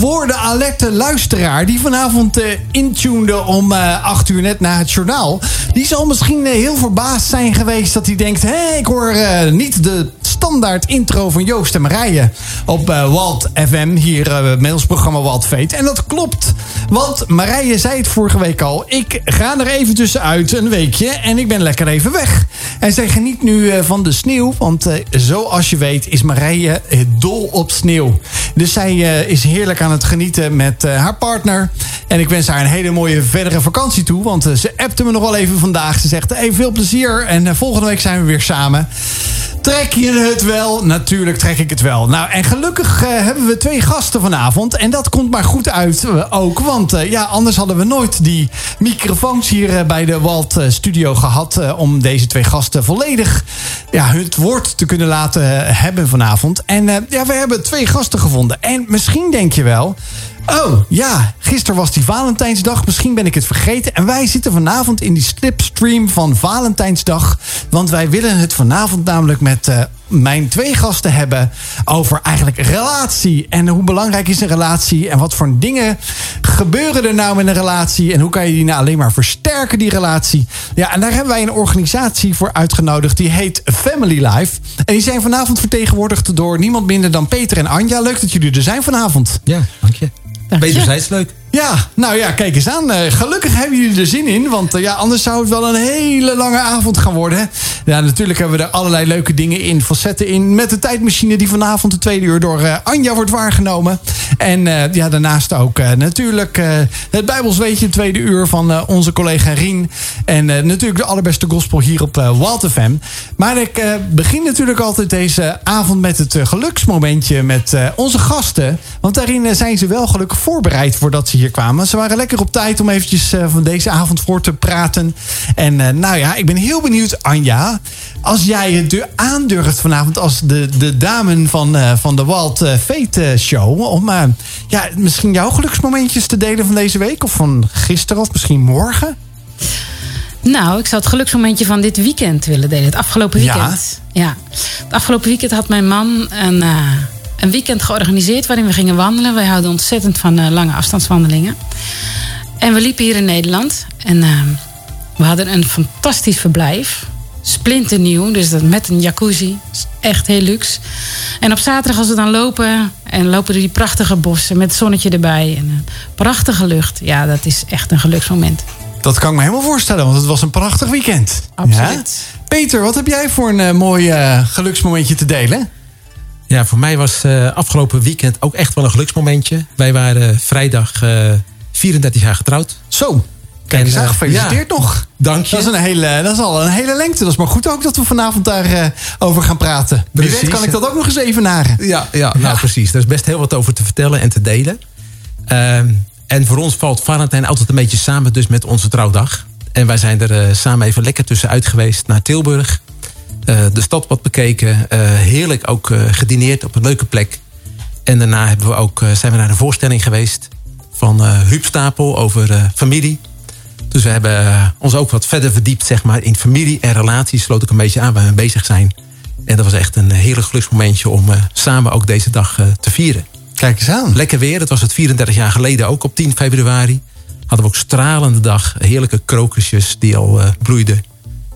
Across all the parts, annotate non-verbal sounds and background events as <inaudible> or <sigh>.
Voor de alerte luisteraar die vanavond uh, om uh, 8 uur net na het journaal. Die zal misschien uh, heel verbaasd zijn geweest dat hij denkt... hé, hey, ik hoor niet de standaard intro van Joost en Marije op uh, Walt FM, hier uh, met ons programma Walt Veet. En dat klopt, want Marije zei het vorige week al. Ik ga er even tussenuit, een weekje, en ik ben lekker even weg. En zij geniet nu uh, van de sneeuw, want zoals je weet is Marije dol op sneeuw. Dus zij is heerlijk aan het genieten met haar partner. En ik wens haar een hele mooie verdere vakantie toe, want ze appte me nog wel even vandaag. Ze zegt, hey, veel plezier en volgende week zijn we weer samen. Trek je het wel? Natuurlijk trek ik het wel. Nou, en gelukkig uh, hebben we twee gasten vanavond. En dat komt maar goed uit uh, ook. Want uh, ja, anders hadden we nooit die microfoons hier bij de Walt Studio gehad. om deze twee gasten volledig ja, het woord te kunnen laten hebben vanavond. En ja, we hebben twee gasten gevonden. En misschien denk je wel. Oh, ja, gisteren was die Valentijnsdag. Misschien ben ik het vergeten. En wij zitten vanavond in die slipstream van Valentijnsdag. Want wij willen het vanavond namelijk met uh, mijn twee gasten hebben over eigenlijk relatie. En hoe belangrijk is een relatie? En wat voor dingen gebeuren er nou met een relatie? En hoe kan je die nou alleen maar versterken, die relatie? Ja, en daar hebben wij een organisatie voor uitgenodigd. Die heet Family Life. En die zijn vanavond vertegenwoordigd door niemand minder dan Peter en Anja. Leuk dat jullie er zijn vanavond. Ja, dank je. Wederzijds leuk. Ja, nou ja, kijk eens aan. Uh, gelukkig hebben jullie er zin in. Want uh, ja, anders zou het wel een hele lange avond gaan worden. Ja, natuurlijk hebben we er allerlei leuke dingen in. Facetten in. Met de tijdmachine die vanavond de tweede uur door uh, Anja wordt waargenomen. En ja, daarnaast ook natuurlijk het Bijbels weetje, tweede uur van onze collega Rien. En natuurlijk de allerbeste gospel hier op uh. Maar ik begin natuurlijk altijd deze avond met het geluksmomentje met onze gasten. Want daarin zijn ze wel gelukkig voorbereid voordat ze hier kwamen. Ze waren lekker op tijd om eventjes uh, van deze avond voor te praten. En uh, nou ja, ik ben heel benieuwd, Anja. Als jij het aandurft vanavond als de, de dame van, uh, van de Walt Fate Show. Om ja, misschien jouw geluksmomentjes te delen van deze week. Of van gisteren of misschien morgen. Nou, ik zou het geluksmomentje van dit weekend willen delen. Het afgelopen weekend. Ja. ja. Het afgelopen weekend had mijn man een een weekend georganiseerd waarin we gingen wandelen. Wij houden ontzettend van uh, lange afstandswandelingen. En we liepen hier in Nederland. En uh, we hadden een fantastisch verblijf. Splinternieuw, dus dat met een jacuzzi. Echt heel luxe. En op zaterdag als we dan lopen... en lopen door die prachtige bossen met het zonnetje erbij... en een prachtige lucht. Ja, dat is echt een geluksmoment. Dat kan ik me helemaal voorstellen, want het was een prachtig weekend. Absoluut. Ja? Peter, wat heb jij voor een uh, mooi geluksmomentje te delen? Ja, voor mij was uh, afgelopen weekend ook echt wel een geluksmomentje. Wij waren vrijdag uh, 34 jaar getrouwd. Zo, kijk eens aan, gefeliciteerd ja, nog. Dank je. Dat is, een hele, dat is al een hele lengte. Dat is maar goed ook dat we vanavond daarover over gaan praten. Wie weet kan ik dat ook nog eens even naren. Ja, ja, nou precies. Er is best heel wat over te vertellen en te delen. en voor ons valt Valentijn altijd een beetje samen dus met onze trouwdag. En wij zijn er samen even lekker tussenuit geweest naar Tilburg. Uh, de stad wat bekeken. Uh, heerlijk ook uh, gedineerd op een leuke plek. En daarna hebben we ook, zijn we naar een voorstelling geweest van Huub Stapel over familie. Dus we hebben ons ook wat verder verdiept zeg maar, in familie en relaties. Sloot ik een beetje aan waar we bezig zijn. En dat was echt een heerlijk geluksmomentje om samen ook deze dag te vieren. Kijk eens aan. Lekker weer. Dat was het 34 jaar geleden ook op 10 februari. Hadden we ook stralende dag. Heerlijke krokusjes die al bloeiden.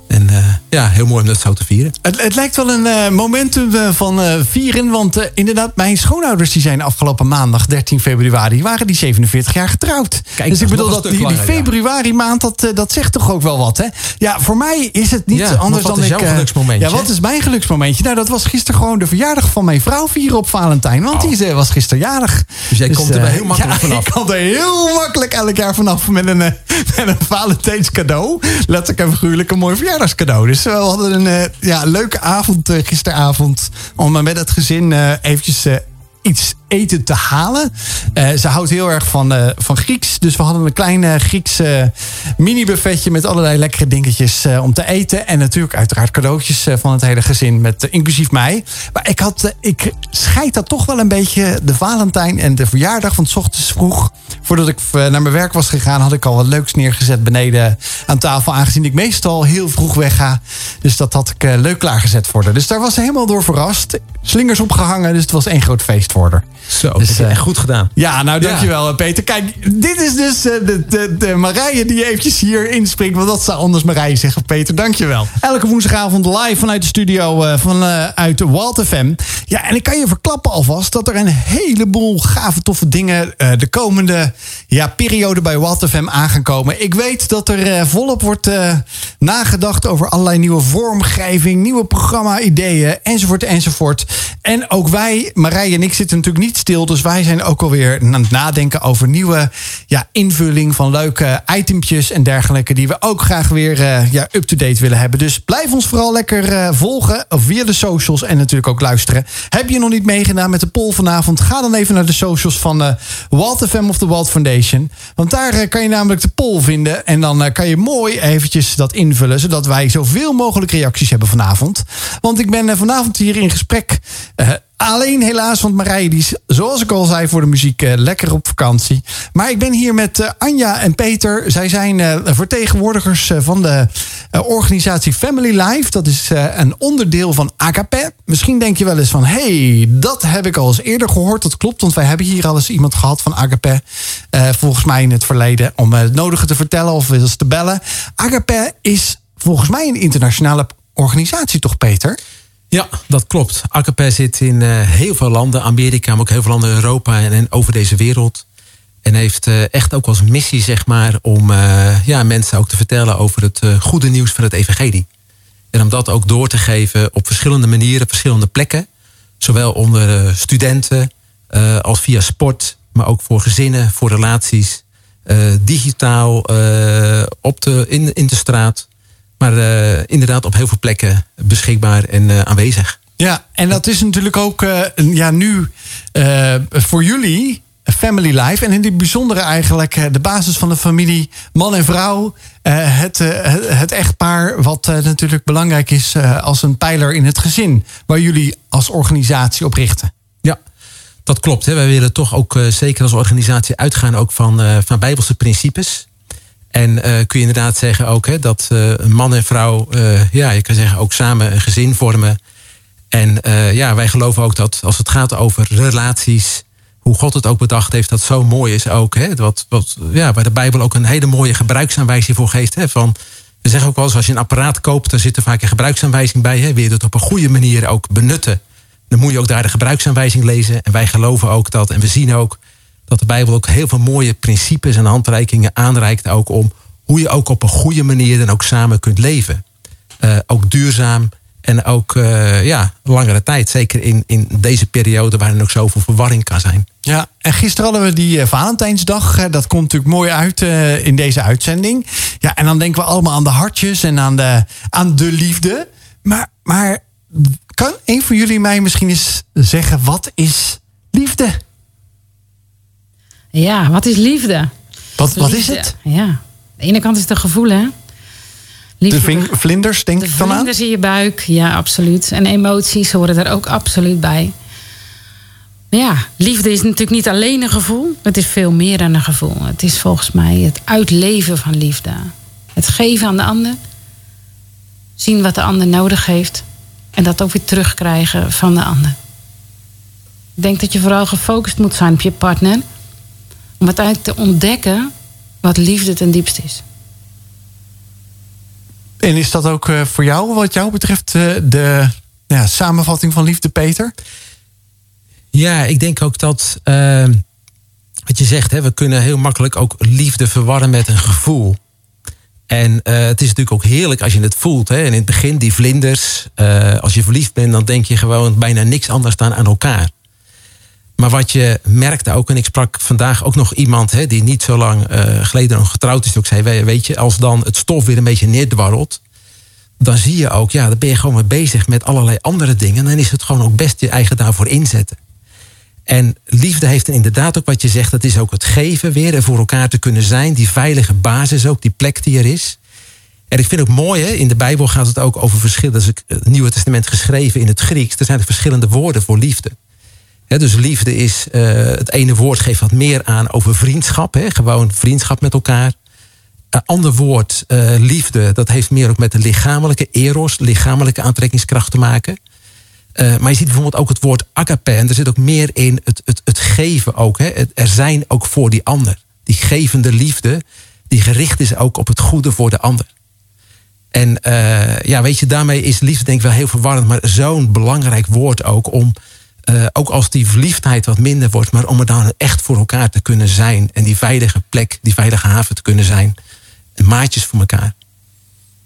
En uh, ja, heel mooi om dat zo te vieren. Het, het lijkt wel een uh, momentum uh, van vieren. Want inderdaad, mijn schoonouders die zijn afgelopen maandag 13 februari... waren die 47 jaar getrouwd. Kijk, dus ik bedoel, dat, die, die februari maand, dat, dat zegt toch ook wel wat, hè? Ja, voor mij is het niet ja, anders dan ik... Wat is jouw geluksmomentje? Ja, wat is mijn geluksmomentje? Nou, dat was gisteren gewoon de verjaardag van mijn vrouw vieren op Valentijn. Want oh. die was gisteren jarig. Dus jij dus, komt er heel makkelijk ja, <laughs> vanaf? ik kan er heel makkelijk elk jaar vanaf met een, <laughs> met een Valentijns cadeau. Letterlijk en figuurlijk een mooi verjaardagscadeau. Dus we hadden een uh, ja, leuke avond uh, gisteravond. Om met het gezin eventjes iets eten te halen. Uh, ze houdt heel erg van, uh, van Grieks. Dus we hadden een klein uh, Grieks mini-buffetje met allerlei lekkere dingetjes om te eten. En natuurlijk uiteraard cadeautjes van het hele gezin, met, inclusief mij. Maar ik, had, ik scheid dat toch wel een beetje de Valentijn en de verjaardag. van s ochtends vroeg, voordat ik naar mijn werk was gegaan, had ik al wat leuks neergezet beneden aan tafel. Aangezien ik meestal heel vroeg wegga. Dus dat had ik leuk klaargezet voor haar. Dus daar was ze helemaal door verrast. Slingers opgehangen, dus het was één groot feest. woordvoerder. Zo, dus, echt goed gedaan. Ja, nou dankjewel Peter. Kijk, dit is dus de, de, de Marije die eventjes hier inspringt. Want dat zou anders Marije zeggen. Peter, dankjewel. Elke woensdagavond live vanuit de studio uh, van, uh, uit Walt FM. Ja, en ik kan je verklappen alvast dat er een heleboel gave toffe dingen de komende ja, periode bij Walt FM aan gaan komen. Ik weet dat er volop wordt nagedacht over allerlei nieuwe vormgeving, nieuwe programma-ideeën enzovoort enzovoort. En ook wij, Marije en ik, zitten natuurlijk niet stil. Dus wij zijn ook alweer aan het nadenken over nieuwe ja, invulling van leuke itempjes en dergelijke. Die we ook graag weer uh, ja, up-to-date willen hebben. Dus blijf ons vooral lekker uh, volgen via de socials en natuurlijk ook luisteren. Heb je nog niet meegedaan met de poll vanavond? Ga dan even naar de socials van uh, Walt FM of de Walt Foundation. Want daar kan je namelijk de poll vinden. En dan kan je mooi eventjes dat invullen. Zodat wij zoveel mogelijk reacties hebben vanavond. Want ik ben vanavond hier in gesprek Alleen helaas, want Marije die is, zoals ik al zei, voor de muziek uh, lekker op vakantie. Maar ik ben hier met Anja en Peter. Zij zijn vertegenwoordigers van de organisatie Family Life. Dat is een onderdeel van AKP. Misschien denk je wel eens van, hey, dat heb ik al eens eerder gehoord. Dat klopt, want wij hebben hier al eens iemand gehad van AKP. volgens mij in het verleden, om het nodige te vertellen of eens te bellen. AKP is volgens mij een internationale organisatie, toch Peter? Ja, dat klopt. AKP zit in uh, heel veel landen, Amerika, maar ook heel veel landen in Europa en, over deze wereld. En heeft uh, echt ook als missie, zeg maar, om uh, ja, mensen ook te vertellen over het goede nieuws van het evangelie. En om dat ook door te geven op verschillende manieren, verschillende plekken. Zowel onder studenten als via sport, maar ook voor gezinnen, voor relaties. digitaal, op de, in, in de straat. Maar uh, inderdaad op heel veel plekken beschikbaar en uh, aanwezig. Ja, en dat is natuurlijk ook uh, ja, nu voor jullie family life. En in dit bijzondere eigenlijk de basis van de familie, man en vrouw. het, het echtpaar wat natuurlijk belangrijk is als een pijler in het gezin. Waar jullie als organisatie op richten. Ja, dat klopt. Hè. Wij willen toch ook zeker als organisatie uitgaan ook van, van bijbelse principes. En uh, kun je inderdaad zeggen ook hè, dat uh, man en vrouw, uh, ja, je kan zeggen ook samen een gezin vormen. En ja, wij geloven ook dat als het gaat over relaties, hoe God het ook bedacht heeft, dat zo mooi is ook. Hè, wat, wat, ja, waar de Bijbel ook een hele mooie gebruiksaanwijzing voor geeft. Hè, van, we zeggen ook wel eens, als je een apparaat koopt, dan zit er vaak een gebruiksaanwijzing bij. Hè, wil je het op een goede manier ook benutten, dan moet je ook daar de gebruiksaanwijzing lezen. En wij geloven ook dat, en we zien ook dat de Bijbel ook heel veel mooie principes en handreikingen aanreikt ook om hoe je ook op een goede manier dan ook samen kunt leven. Uh, ook duurzaam en ook uh, ja, langere tijd. Zeker in, in deze periode waarin ook zoveel verwarring kan zijn. Ja, en gisteren hadden we die uh, Valentijnsdag. dat komt natuurlijk mooi uit in deze uitzending. Ja, en dan denken we allemaal aan de hartjes en aan de, aan de liefde. Maar, maar kan een van jullie mij misschien eens zeggen, wat is liefde? Ja, wat is liefde? Wat, wat is het? Ja, aan de ene kant is het een gevoel, hè? Liefde, de vlinders, denk ik dan aan? vlinders in je buik, ja, absoluut. En emoties horen er ook absoluut bij. Maar ja, liefde is natuurlijk niet alleen een gevoel. Het is veel meer dan een gevoel. Het is volgens mij het uitleven van liefde. Het geven aan de ander. Zien wat de ander nodig heeft. En dat ook weer terugkrijgen van de ander. Ik denk dat je vooral gefocust moet zijn op je partner. Om uiteindelijk te ontdekken wat liefde ten diepste is. En is dat ook eh, voor jou, wat jou betreft, eh, de ja, samenvatting van liefde, Peter? Ja, ik denk ook dat, uh, wat je zegt, hè, we kunnen heel makkelijk ook liefde verwarren met een gevoel. En uh, het is natuurlijk ook heerlijk als je het voelt. Hè. En in het begin, die vlinders, als je verliefd bent, dan denk je gewoon bijna niks anders dan aan elkaar. Maar wat je merkte ook, en ik sprak vandaag ook nog iemand hè, die niet zo lang uh, geleden nog getrouwd is, ook zei: Weet je, als dan het stof weer een beetje neerdwarrelt, dan zie je ook, ja, dan ben je gewoon mee bezig met allerlei andere dingen. En dan is het gewoon ook best je eigen daarvoor inzetten. En liefde heeft inderdaad ook wat je zegt, dat is ook het geven weer en voor elkaar te kunnen zijn. Die veilige basis ook, die plek die er is. En ik vind het mooi, hè, in de Bijbel gaat het ook over verschillende. Dus het Nieuwe Testament geschreven in het Grieks. Er zijn er verschillende woorden voor liefde dus liefde is, uh, het ene woord geeft wat meer aan over vriendschap. Gewoon vriendschap met elkaar. Een ander woord, uh, liefde, dat heeft meer ook met de lichamelijke eros, lichamelijke aantrekkingskracht te maken. Uh, maar je ziet bijvoorbeeld ook het woord agape. En er zit ook meer in het, het, het geven ook. Het er zijn ook voor die ander. Die gevende liefde, die gericht is ook op het goede voor de ander. En ja, weet je, daarmee is liefde denk ik wel heel verwarrend. Maar zo'n belangrijk woord ook om... Uh, ook als die verliefdheid wat minder wordt... maar om er dan echt voor elkaar te kunnen zijn... en die veilige plek, die veilige haven te kunnen zijn. Maatjes voor elkaar.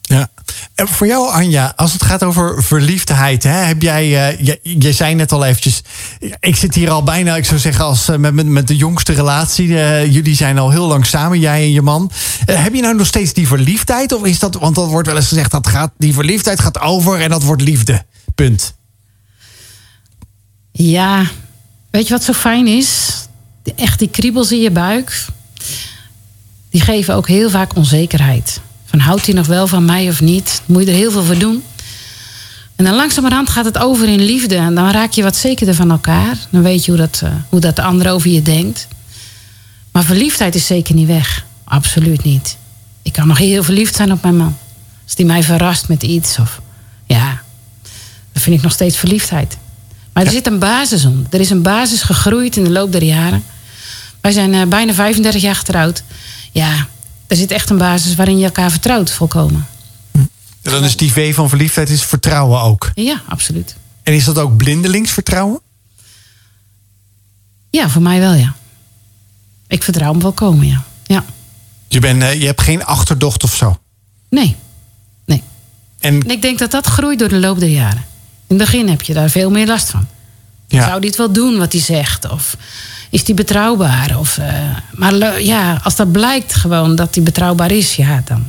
Ja. En voor jou, Anja, als het gaat over verliefdheid, hè, heb jij, uh, je, zei net al eventjes, ik zit hier al bijna, ik zou zeggen, als uh, met, met, de jongste relatie. Jullie zijn al heel lang samen, jij en je man. heb je nou nog steeds die verliefdheid? Of is dat, want dat wordt wel eens gezegd, dat gaat, die verliefdheid gaat over en dat wordt liefde. Punt. Ja, weet je wat zo fijn is? Echt die kriebels in je buik, die geven ook heel vaak onzekerheid. Van houdt hij nog wel van mij of niet? Moet je er heel veel voor doen? En dan langzamerhand gaat het over in liefde. En dan raak je wat zekerder van elkaar. Dan weet je hoe dat, uh, hoe dat de ander over je denkt. Maar verliefdheid is zeker niet weg. Absoluut niet. Ik kan nog heel verliefd zijn op mijn man. Als die mij verrast met iets. Of, ja, dan vind ik nog steeds verliefdheid. Maar er zit een basis om. Er is een basis gegroeid in de loop der jaren. Wij zijn uh, bijna 35 jaar getrouwd. Ja, er zit echt een basis waarin je elkaar vertrouwt, volkomen. En dan is die V van verliefdheid is vertrouwen ook. Ja, absoluut. En is dat ook blindelings vertrouwen? Ja, voor mij wel, ja. Ik vertrouw hem volkomen, ja. ja. Je, bent, uh, je hebt geen achterdocht of zo? Nee. Nee. En... en ik denk dat dat groeit door de loop der jaren. In het begin heb je daar veel meer last van. Ja. Zou dit wel doen wat hij zegt? Of is die betrouwbaar? Of, uh, maar ja, als dat blijkt gewoon dat die betrouwbaar is, ja, dan,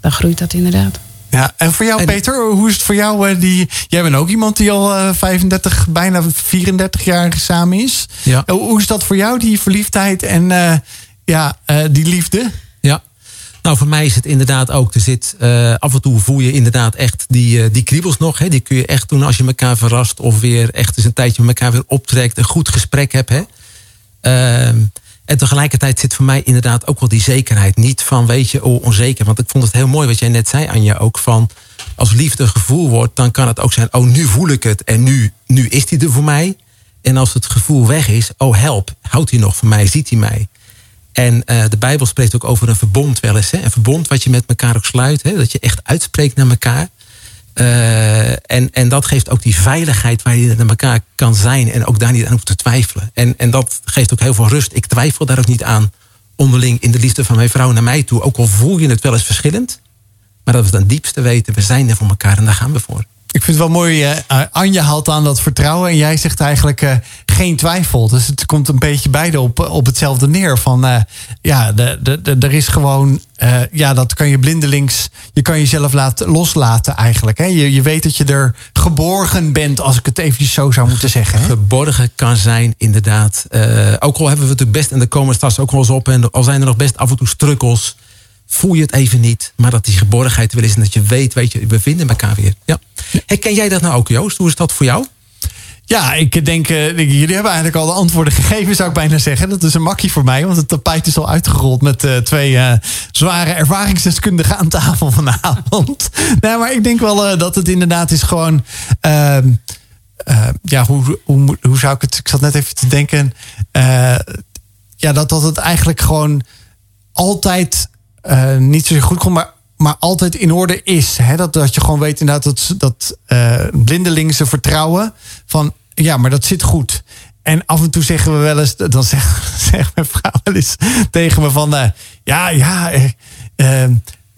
dan groeit dat inderdaad. Ja, en voor jou, en, Peter, hoe is het voor jou? Uh, die, jij bent ook iemand die al uh, 35, bijna 34 jaar samen is. Ja. hoe is dat voor jou, die verliefdheid en ja, die liefde? Nou, voor mij is het inderdaad ook. Er zit, uh, af en toe voel je inderdaad echt die, uh, die kriebels nog. Hè. Die kun je echt doen als je elkaar verrast. Of weer echt eens een tijdje met elkaar weer optrekt. Een goed gesprek hebt. Hè. Uh, en tegelijkertijd zit voor mij inderdaad ook wel die zekerheid. Niet van, weet je, oh, onzeker. Want ik vond het heel mooi wat jij net zei, Anja. Ook van, als liefde gevoel wordt, dan kan het ook zijn... oh, nu voel ik het en nu, nu is hij er voor mij. En als het gevoel weg is, oh, help. Houdt hij nog van mij? Ziet hij mij? En uh, de Bijbel spreekt ook over een verbond wel eens. Hè? Een verbond wat je met elkaar ook sluit. Hè? Dat je echt uitspreekt naar elkaar. Uh, en, en dat geeft ook die veiligheid waar je naar elkaar kan zijn. En ook daar niet aan hoeft te twijfelen. En, en dat geeft ook heel veel rust. Ik twijfel daar ook niet aan onderling in de liefde van mijn vrouw naar mij toe. Ook al voel je het wel eens verschillend. Maar dat we ten diepste weten, we zijn er voor elkaar en daar gaan we voor. Ik vind het wel mooi, uh, Anja haalt aan dat vertrouwen en jij zegt eigenlijk uh, geen twijfel. Dus het komt een beetje beide op, op hetzelfde neer. Van ja, de, de, er is gewoon, ja, dat kan je blindelings, je kan jezelf laten, loslaten eigenlijk. Hè? Je, je weet dat je er geborgen bent, als ik het eventjes zo zou moeten zeggen. Hè? Geborgen kan zijn, inderdaad. ook al hebben we het best, en de komen straks ook wel eens op, en al zijn er nog best af en toe strukkels voel je het even niet. Maar dat die geborgenheid wel is en dat je weet, weet je, we vinden elkaar weer. Ja. Herken jij dat nou ook, Joost? Hoe is dat voor jou? Ja, ik denk, uh, jullie hebben eigenlijk al de antwoorden gegeven, zou ik bijna zeggen. Dat is een makkie voor mij, want het tapijt is al uitgerold met uh, twee uh, zware ervaringsdeskundigen aan tafel vanavond. <laughs> nee, maar ik denk wel dat het inderdaad is gewoon. Ehm, ja, hoe, hoe, hoe zou ik het. Ik zat net even te denken. ja, dat, dat het eigenlijk gewoon altijd uh, niet zozeer goed komt, maar, maar altijd in orde is. Hè? Dat, dat je gewoon weet inderdaad dat, dat uh, blindelingse vertrouwen van ja, maar dat zit goed. En af en toe zeggen we wel eens, <laughs> dan <laughs> zegt, mijn vrouw wel eens tegen me van uh, ja, ja,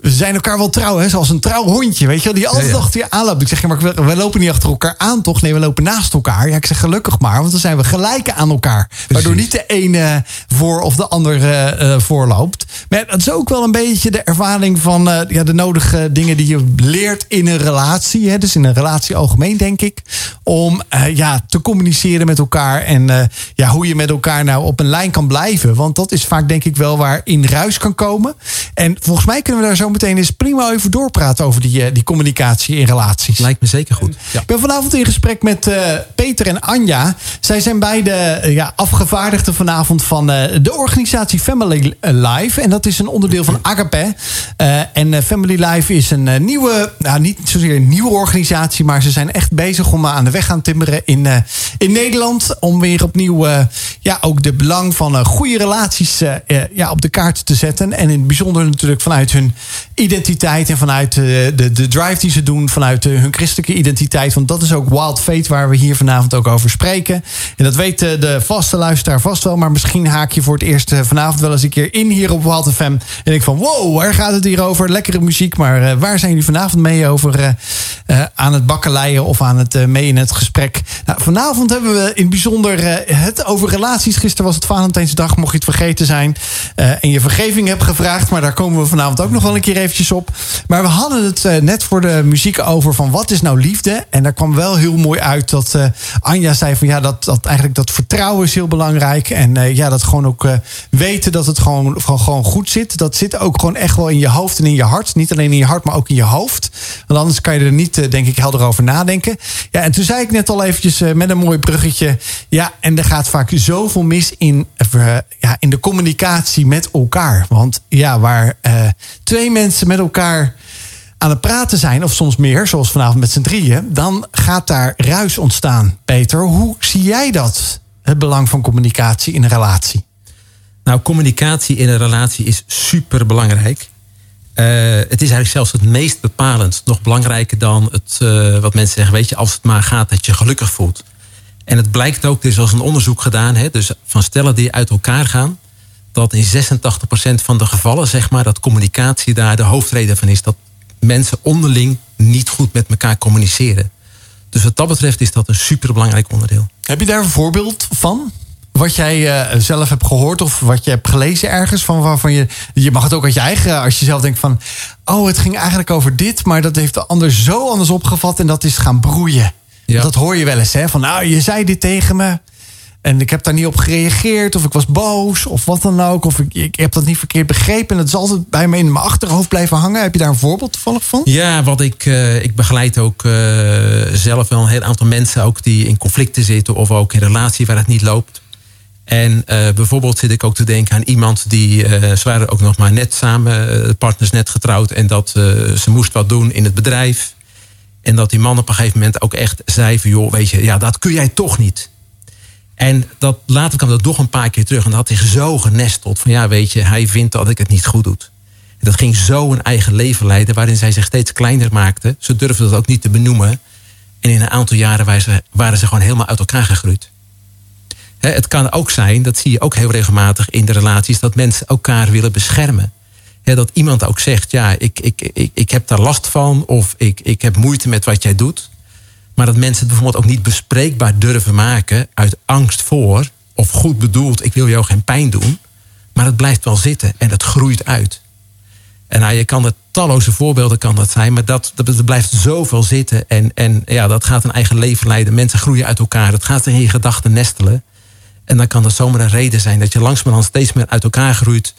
we zijn elkaar wel trouw, hè? zoals een trouw hondje, weet je wel, die altijd ja, achter je aanloopt. Ik zeg, ja, maar we, we, lopen niet achter elkaar aan, toch? Nee, we lopen naast elkaar. Ja, ik zeg gelukkig maar, want dan zijn we gelijk aan elkaar. Precies. Waardoor niet de ene voor of de ander uh, voorloopt. Maar dat is ook wel een beetje de ervaring van uh, ja, de nodige dingen die je leert in een relatie. Hè? Dus in een relatie algemeen, denk ik. Om uh, ja, te communiceren met elkaar en ja, hoe je met elkaar nou op een lijn kan blijven. Want dat is vaak, denk ik, wel waar in ruis kan komen. En volgens mij kunnen we daar zo meteen eens prima even doorpraten over die, die communicatie in relaties. Lijkt me zeker goed. Ja. Ik ben vanavond in gesprek met uh, Peter en Anja. Zij zijn beide uh, ja, afgevaardigden vanavond van uh, de organisatie Family Life. En dat is een onderdeel van Agape. en Family Life is een nieuwe, nou niet zozeer een nieuwe organisatie, maar ze zijn echt bezig om aan de weg gaan timmeren in, in Nederland. Om weer opnieuw ja, ook de belang van goede relaties ja, op de kaart te zetten. En in het bijzonder natuurlijk vanuit hun identiteit en vanuit de, de, de drive die ze doen, vanuit hun christelijke identiteit. Want dat is ook Wild Fate waar we hier vanavond ook over spreken. En dat weet de vaste luisteraar vast wel. Maar misschien haak je voor het eerst eh, vanavond wel eens een keer in hier op Wild FM. En denk van wow, waar gaat het hier over? Lekkere muziek. Maar waar zijn jullie vanavond mee over aan het bakkeleien of aan het mee in het gesprek? Nou, vanavond hebben we in het bijzonder het over relaties. Gisteren was het Valentijnsdag, mocht je het vergeten zijn. en je vergeving hebt gevraagd. Maar daar komen we vanavond ook nog wel een keer eventjes op. Maar we hadden het net voor de muziek over van wat is nou liefde? En daar kwam wel heel mooi uit dat Anja zei van ja, dat, dat eigenlijk dat vertrouwen is heel belangrijk. En uh, ja, dat gewoon ook uh, weten dat het gewoon, gewoon, gewoon goed zit. Dat zit ook gewoon echt wel in je hoofd en in je hart. Niet alleen in je hart, maar ook in je hoofd. Want anders kan je er niet, uh, denk ik, helder over nadenken. Ja, en toen zei ik net al eventjes met een mooi bruggetje. Ja, en er gaat vaak zoveel mis in, ja, in de communicatie met elkaar. Want ja, waar twee mensen met elkaar aan het praten zijn, of soms meer, zoals vanavond met z'n drieën, dan gaat daar ruis ontstaan. Peter, hoe zie jij dat? Het belang van communicatie in een relatie? Nou, communicatie in een relatie is super belangrijk. Uh, het is eigenlijk zelfs het meest bepalend, nog belangrijker dan het, uh, wat mensen zeggen, weet je, als het maar gaat dat je gelukkig voelt. En het blijkt ook, er is eens een onderzoek gedaan, hè, dus van stellen die uit elkaar gaan, dat in 86% van de gevallen, zeg maar, dat communicatie daar de hoofdreden van is. Dat mensen onderling niet goed met elkaar communiceren. Dus wat dat betreft is dat een superbelangrijk onderdeel. Heb je daar een voorbeeld van? Wat jij uh, zelf hebt gehoord of wat je hebt gelezen ergens van waarvan je. Je mag het ook uit je eigen. Als je zelf denkt van. Oh, het ging eigenlijk over dit, maar dat heeft de ander zo anders opgevat en dat is gaan broeien. Ja. Dat hoor je wel eens, hè? Van nou, je zei dit tegen me. En ik heb daar niet op gereageerd. Of ik was boos. Of wat dan ook. Of ik, ik heb dat niet verkeerd begrepen. En dat is altijd bij me in mijn achterhoofd blijven hangen. Heb je daar een voorbeeld toevallig van? Ja, wat ik, uh, ik begeleid ook uh, zelf wel een heel aantal mensen. Ook die in conflicten zitten. Of ook in relatie waar het niet loopt. En uh, bijvoorbeeld zit ik ook te denken aan iemand die. ze waren ook nog maar net samen. partners net getrouwd. En dat ze moest wat doen in het bedrijf. En dat die man op een gegeven moment ook echt zei van... joh, weet je, ja, dat kun jij toch niet. En dat, later kwam dat toch een paar keer terug. En dat had hij zo genesteld. Van ja, weet je, hij vindt dat ik het niet goed doe. Dat ging zo een eigen leven leiden. Waarin zij zich steeds kleiner maakte. Ze durfde dat ook niet te benoemen. En in een aantal jaren waren ze, waren ze gewoon helemaal uit elkaar gegroeid. het kan ook zijn, dat zie je ook heel regelmatig in de relaties. Dat mensen elkaar willen beschermen. dat iemand ook zegt, ja, ik, ik, ik, ik heb daar last van. Of ik, ik heb moeite met wat jij doet. Maar dat mensen het bijvoorbeeld ook niet bespreekbaar durven maken uit angst voor, of goed bedoeld, ik wil jou geen pijn doen. Maar het blijft wel zitten en het groeit uit. En nou, je kan er talloze voorbeelden kan dat zijn, maar dat, dat, blijft zoveel zitten. En, en ja, dat gaat een eigen leven leiden. Mensen groeien uit elkaar. Het gaat in je gedachten nestelen. En dan kan dat zomaar een reden zijn dat je langzamerhand steeds meer uit elkaar groeit.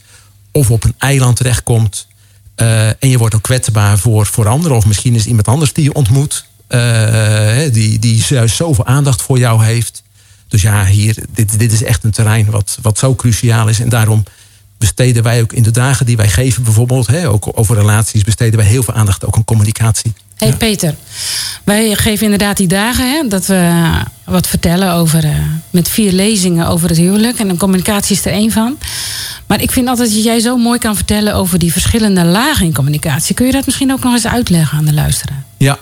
Of op een eiland terechtkomt. Uh, en je wordt ook kwetsbaar voor, voor anderen. Of misschien is iemand anders die je ontmoet. Uh, die, die juist zoveel aandacht voor jou heeft. Dus ja, hier, dit, dit is echt een terrein wat, wat zo cruciaal is. En daarom besteden wij ook in de dagen die wij geven, bijvoorbeeld, hè, ook over relaties, besteden wij heel veel aandacht ook aan communicatie. hey Peter, wij geven inderdaad die dagen hè, dat we wat vertellen over, uh, met vier lezingen over het huwelijk. En communicatie is er één van. Maar ik vind altijd dat jij zo mooi kan vertellen over die verschillende lagen in communicatie. Kun je dat misschien ook nog eens uitleggen aan de luisteraar? Ja,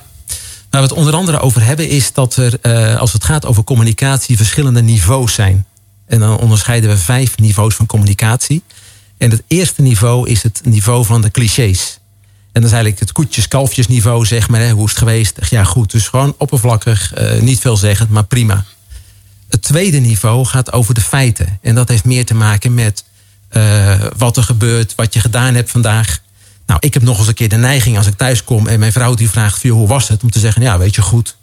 Waar we het onder andere over hebben is dat er, uh, als het gaat over communicatie, verschillende niveaus zijn. En dan onderscheiden we vijf niveaus van communicatie. En het eerste niveau is het niveau van de clichés. En dat is eigenlijk het koetjes-kalfjes niveau, zeg maar. Hè. Hoe is het geweest? Ja, goed. Dus gewoon oppervlakkig, uh, niet veelzeggend, maar prima. Het tweede niveau gaat over de feiten. En dat heeft meer te maken met uh, wat er gebeurt, wat je gedaan hebt vandaag. Nou, ik heb nog eens een keer de neiging als ik thuis kom en mijn vrouw die vraagt: hoe was het? Om te zeggen: Ja, weet je goed.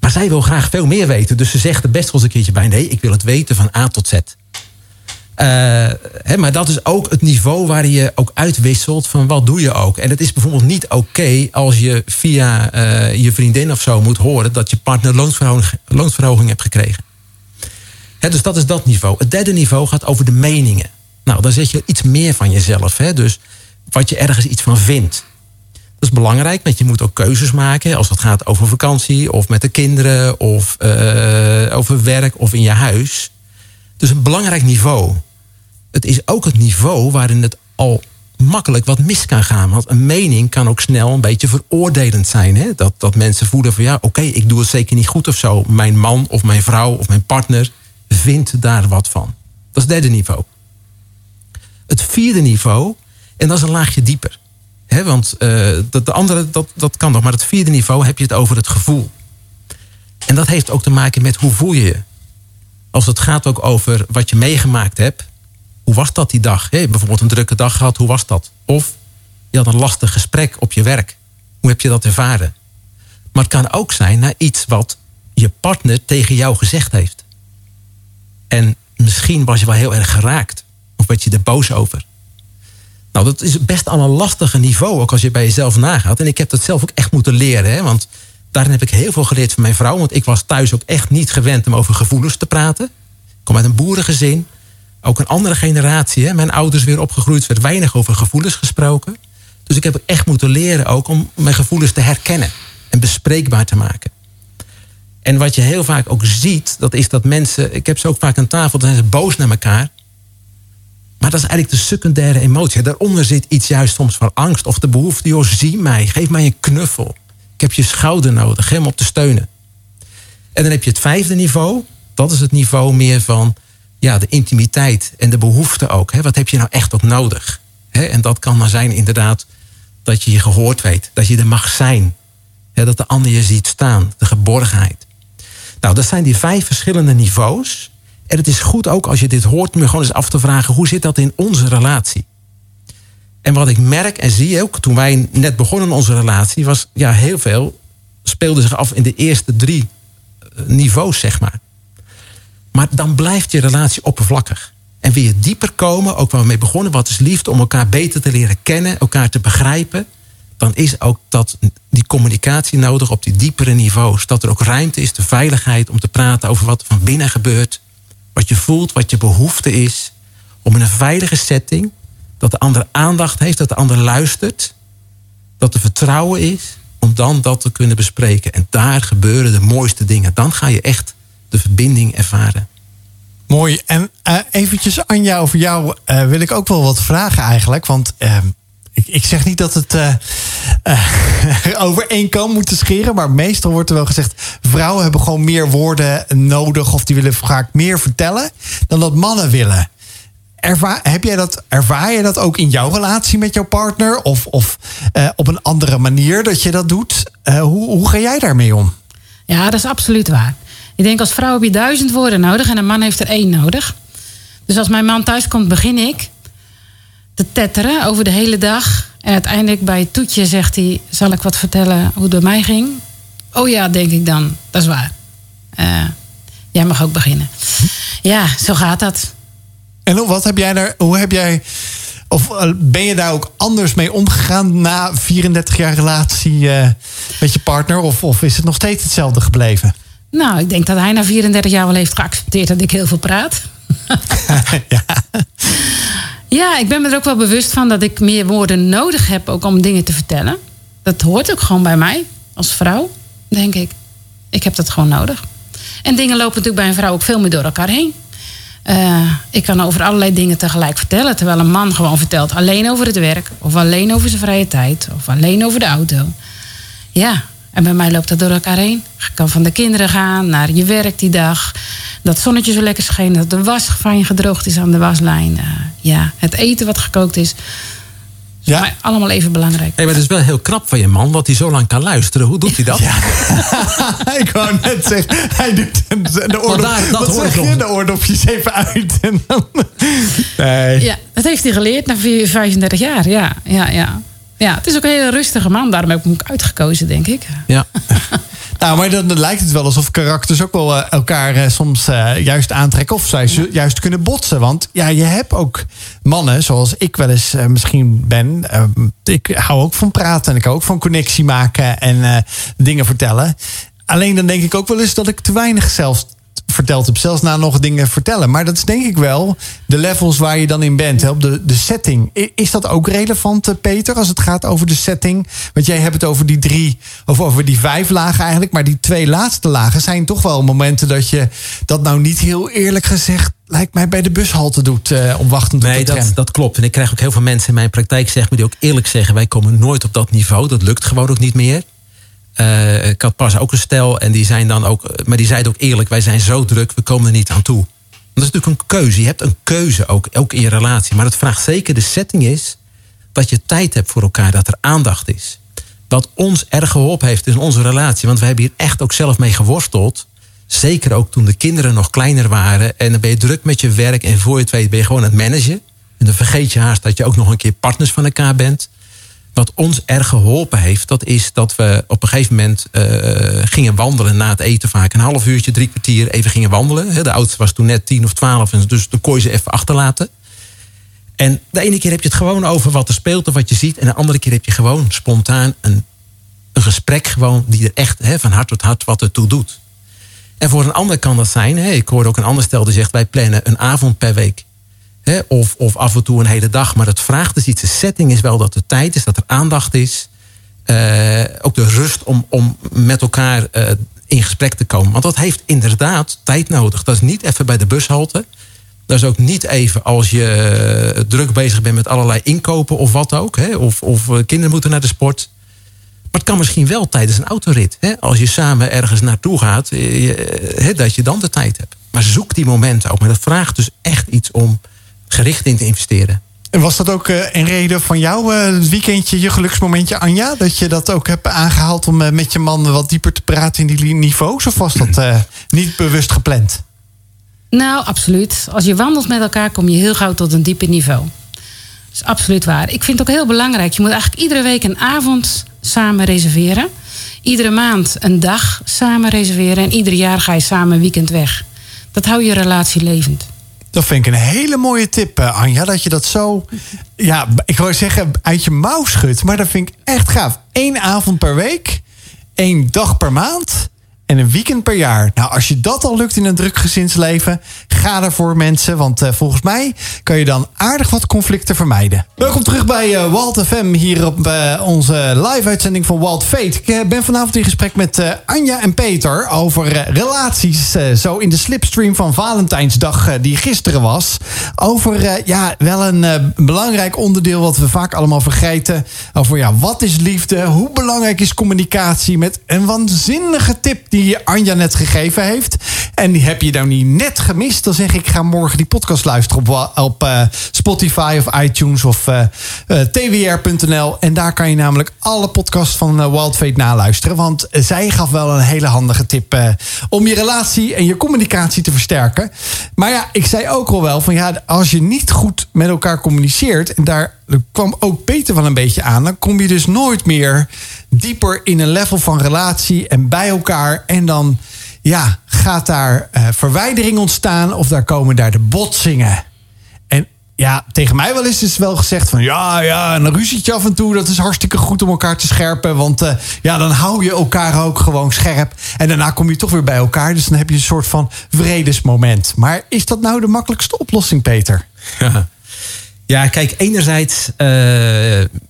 Maar zij wil graag veel meer weten. Dus ze zegt er best wel eens een keertje bij: Nee, ik wil het weten van A tot Z. Uh, hè, maar dat is ook het niveau waar je ook uitwisselt van wat doe je ook. En het is bijvoorbeeld niet oké als je via uh, je vriendin of zo moet horen dat je partner loonsverhoging, loonsverhoging hebt gekregen. dus dat is dat niveau. Het derde niveau gaat over de meningen. Nou, dan zeg je iets meer van jezelf. Hè? Dus wat je ergens iets van vindt. Dat is belangrijk, want je moet ook keuzes maken als het gaat over vakantie of met de kinderen of uh, over werk of in je huis. Dus een belangrijk niveau. Het is ook het niveau waarin het al makkelijk wat mis kan gaan. Want een mening kan ook snel een beetje veroordelend zijn. Hè? Dat, dat mensen voelen van ja, oké, ik doe het zeker niet goed of zo. Mijn man of mijn vrouw of mijn partner vindt daar wat van. Dat is het derde niveau. Het vierde niveau, en dat is een laagje dieper. He, want uh, dat, de andere, dat, dat kan nog. Maar het vierde niveau heb je het over het gevoel. En dat heeft ook te maken met hoe voel je je. Als het gaat ook over wat je meegemaakt hebt. Hoe was dat die dag? Hey, bijvoorbeeld een drukke dag gehad, hoe was dat? Of je had een lastig gesprek op je werk. Hoe heb je dat ervaren? Maar het kan ook zijn naar iets wat je partner tegen jou gezegd heeft. En misschien was je wel heel erg geraakt. Of werd je er boos over. Nou, dat is best al een lastige niveau, ook als je bij jezelf nagaat. En ik heb dat zelf ook echt moeten leren. Hè? Want daarin heb ik heel veel geleerd van mijn vrouw. Want ik was thuis ook echt niet gewend om over gevoelens te praten. Ik kom uit een boerengezin. Ook een andere generatie. Hè? Mijn ouders weer opgegroeid, werd weinig over gevoelens gesproken. Dus ik heb echt moeten leren ook om mijn gevoelens te herkennen. En bespreekbaar te maken. En wat je heel vaak ook ziet, dat is dat mensen... Ik heb ze ook vaak aan tafel, dan zijn ze boos naar elkaar. Maar dat is eigenlijk de secundaire emotie. Daaronder zit iets juist soms van angst of de behoefte... joh, zie mij, geef mij een knuffel. Ik heb je schouder nodig, hem op te steunen. En dan heb je het vijfde niveau. Dat is het niveau meer van ja, de intimiteit en de behoefte ook. Hè? Wat heb je nou echt ook nodig? Hè? En dat kan maar zijn inderdaad dat je je gehoord weet. Dat je er mag zijn. Hè? Dat de ander je ziet staan. De geborgenheid. Nou, dat zijn die vijf verschillende niveaus. En het is goed ook als je dit hoort, om je gewoon eens af te vragen: hoe zit dat in onze relatie? En wat ik merk en zie ook toen wij net begonnen onze relatie, was ja, heel veel speelde zich af in de eerste drie eh, niveaus, zeg maar. Maar dan blijft je relatie oppervlakkig. En wil je dieper komen, ook waar we mee begonnen, wat is liefde, om elkaar beter te leren kennen, elkaar te begrijpen, dan is ook dat, die communicatie nodig op die diepere niveaus. Dat er ook ruimte is, de veiligheid om te praten over wat er van binnen gebeurt. Wat je voelt, wat je behoefte is. Om in een veilige setting, dat de ander aandacht heeft, dat de ander luistert. Dat er vertrouwen is, om dan dat te kunnen bespreken. En daar gebeuren de mooiste dingen. Dan ga je echt de verbinding ervaren. Mooi. En uh, eventjes Anja, over jou uh, wil ik ook wel wat vragen eigenlijk. Want uh, ik, zeg niet dat het <laughs> over één kan moeten scheren. Maar meestal wordt er wel gezegd... vrouwen hebben gewoon meer woorden nodig... of die willen vaak meer vertellen... dan dat mannen willen. Ervaar, heb jij dat, ervaar je dat ook in jouw relatie met jouw partner? Of, of op een andere manier dat je dat doet? hoe, hoe ga jij daarmee om? Ja, dat is absoluut waar. Ik denk als vrouw heb je duizend woorden nodig en een man heeft er één nodig. Dus als mijn man thuis komt, begin ik te tetteren over de hele dag. En uiteindelijk bij het toetje zegt hij: Zal ik wat vertellen hoe het bij mij ging? Oh ja, denk ik dan. Dat is waar. Uh, jij mag ook beginnen. Ja, zo gaat dat. En wat heb jij daar, hoe heb jij. Of eh, ben je daar ook anders mee omgegaan na 34 jaar relatie uh, met je partner? Of, of is het nog steeds hetzelfde gebleven? Nou, ik denk dat hij na 34 jaar wel heeft geaccepteerd dat ik heel veel praat. <laughs> ja. <laughs> ja, ik ben me er ook wel bewust van dat ik meer woorden nodig heb ook om dingen te vertellen. Dat hoort ook gewoon bij mij als vrouw, denk ik. Ik heb dat gewoon nodig. En dingen lopen natuurlijk bij een vrouw ook veel meer door elkaar heen. Uh, ik kan over allerlei dingen tegelijk vertellen. Terwijl een man gewoon vertelt alleen over het werk. Of alleen over zijn vrije tijd. Of alleen over de auto. Ja, en bij mij loopt dat door elkaar heen. Je kan van de kinderen gaan naar je werk die dag. Dat zonnetje zo lekker scheen. Dat de was fijn gedroogd is aan de waslijn. Uh, ja, het eten wat gekookt is. Ja. Allemaal even belangrijk. Hey, maar het is wel heel knap van je man, dat hij zo lang kan luisteren. Hoe doet hij dat? <laughs> Ja. <laughs> ik wou net zeggen, hij doet de, oordop, daar, dat hoor je, de oordopjes even uit. En dan, <laughs> nee. Ja, dat heeft hij geleerd na 35 jaar. Ja, ja, ja. Ja, het is ook een hele rustige man. Daarom heb ik hem ook uitgekozen, denk ik. Ja. <laughs> nou, maar dan, lijkt het wel alsof karakters ook wel eh, elkaar eh, soms uh, juist aantrekken. Of zij ja. juist kunnen botsen. Want ja, je hebt ook mannen, zoals ik wel eens misschien ben. ik hou ook van praten en ik hou ook van connectie maken en dingen vertellen. Alleen dan denk ik ook wel eens dat ik te weinig zelf verteld hebt. Zelfs na nog dingen vertellen. Maar dat is denk ik wel de levels waar je dan in bent. Hè? Op de, de setting. Is dat ook relevant, eh, Peter, als het gaat over de setting? Want jij hebt het over die drie, of over die vijf lagen eigenlijk. Maar die twee laatste lagen zijn toch wel momenten dat je dat nou niet heel eerlijk gezegd lijkt mij bij de bushalte doet uh, om wachtend nee, dat, dat klopt. En ik krijg ook heel veel mensen in mijn praktijk zeg me die ook eerlijk zeggen: wij komen nooit op dat niveau. Dat lukt gewoon ook niet meer. Uh, ik had pas ook een stel en die zijn dan ook, maar die zeiden ook eerlijk: wij zijn zo druk, we komen er niet aan toe. Dat is natuurlijk een keuze. Je hebt een keuze ook, ook in je relatie. Maar het vraagt zeker de setting is dat je tijd hebt voor elkaar, dat er aandacht is. Wat ons erg geholpen heeft in onze relatie, want we hebben hier echt ook zelf mee geworsteld. Zeker ook toen de kinderen nog kleiner waren. En dan ben je druk met je werk. En voor je het weet ben je gewoon aan het managen. En dan vergeet je haast dat je ook nog een keer partners van elkaar bent. Wat ons erg geholpen heeft, dat is dat we op een gegeven moment uh, gingen wandelen na het eten vaak. Een half uurtje, drie kwartier even gingen wandelen. De oudste was toen net tien of twaalf, dus dan kon ze even achterlaten. En de ene keer heb je het gewoon over wat er speelt of wat je ziet. En de andere keer heb je gewoon spontaan een, een gesprek gewoon die er echt van hart tot hart wat ertoe doet. En voor een ander kan dat zijn. Ik hoorde ook een ander stel die zegt: wij plannen een avond per week. Of, of af en toe een hele dag. Maar het vraagt dus iets. De setting is wel dat er tijd is, dat er aandacht is. Uh, ook de rust om, om met elkaar uh, in gesprek te komen. Want dat heeft inderdaad tijd nodig. Dat is niet even bij de bushalte. Dat is ook niet even als je eh, druk bezig bent met allerlei inkopen of wat ook. Hè, of, of kinderen moeten naar de sport. Maar het kan misschien wel tijdens een autorit. Hè? Als je samen ergens naartoe gaat, eh, eh, hè, dat je dan de tijd hebt. Maar zoek die momenten ook. Maar dat vraagt dus echt iets om gericht in te investeren. En was dat ook uh, een reden van jou, uh, het weekendje, je geluksmomentje, Anja? Dat je dat ook hebt aangehaald om uh, met je man wat dieper te praten in die niveaus? Of was dat <laughs> niet bewust gepland? Nou, absoluut. Als je wandelt met elkaar, kom je heel gauw tot een dieper niveau. Dat is absoluut waar. Ik vind het ook heel belangrijk. Je moet eigenlijk iedere week een avond samen reserveren. Iedere maand een dag samen reserveren. En ieder jaar ga je samen een weekend weg. Dat houdt je relatie levend. Dat vind ik een hele mooie tip, eh, Anja. Dat je dat zo, ja, ik wou zeggen uit je mouw schudt. Maar dat vind ik echt gaaf. Eén avond per week, één dag per maand en een weekend per jaar. Nou, als je dat al lukt in een druk gezinsleven, ga ervoor mensen. Want uh, volgens mij kan je dan aardig wat conflicten vermijden. Welkom terug bij uh, Walt FM hier op uh, onze live-uitzending van Walt Fate. Ik ben vanavond in gesprek met Anja en Peter over relaties. zo in de slipstream van Valentijnsdag die gisteren was. Over ja, wel een belangrijk onderdeel wat we vaak allemaal vergeten. Over ja, wat is liefde? Hoe belangrijk is communicatie? Met een waanzinnige tip die die Anja net gegeven heeft. En die heb je dan niet net gemist. Dan zeg ik, ga morgen die podcast luisteren op, op uh, Spotify of iTunes of uh, uh, twr.nl. En daar kan je namelijk alle podcasts van Wild Fate naluisteren. Want zij gaf wel een hele handige tip om je relatie en je communicatie te versterken. Maar ja, ik zei ook al wel van ja, als je niet goed met elkaar communiceert en daar kwam ook Peter wel een beetje aan. Dan kom je dus nooit meer dieper in een level van relatie en bij elkaar. En dan ja, gaat daar uh, verwijdering ontstaan of daar komen daar de botsingen. En ja, tegen mij wel eens is wel gezegd van ja, ja, een ruzietje af en toe, dat is hartstikke goed om elkaar te scherpen. Want uh, ja, dan hou je elkaar ook gewoon scherp. En daarna kom je toch weer bij elkaar. Dus dan heb je een soort van vredesmoment. Maar is dat nou de makkelijkste oplossing, Peter? Ja. <laughs> Ja, kijk, enerzijds uh,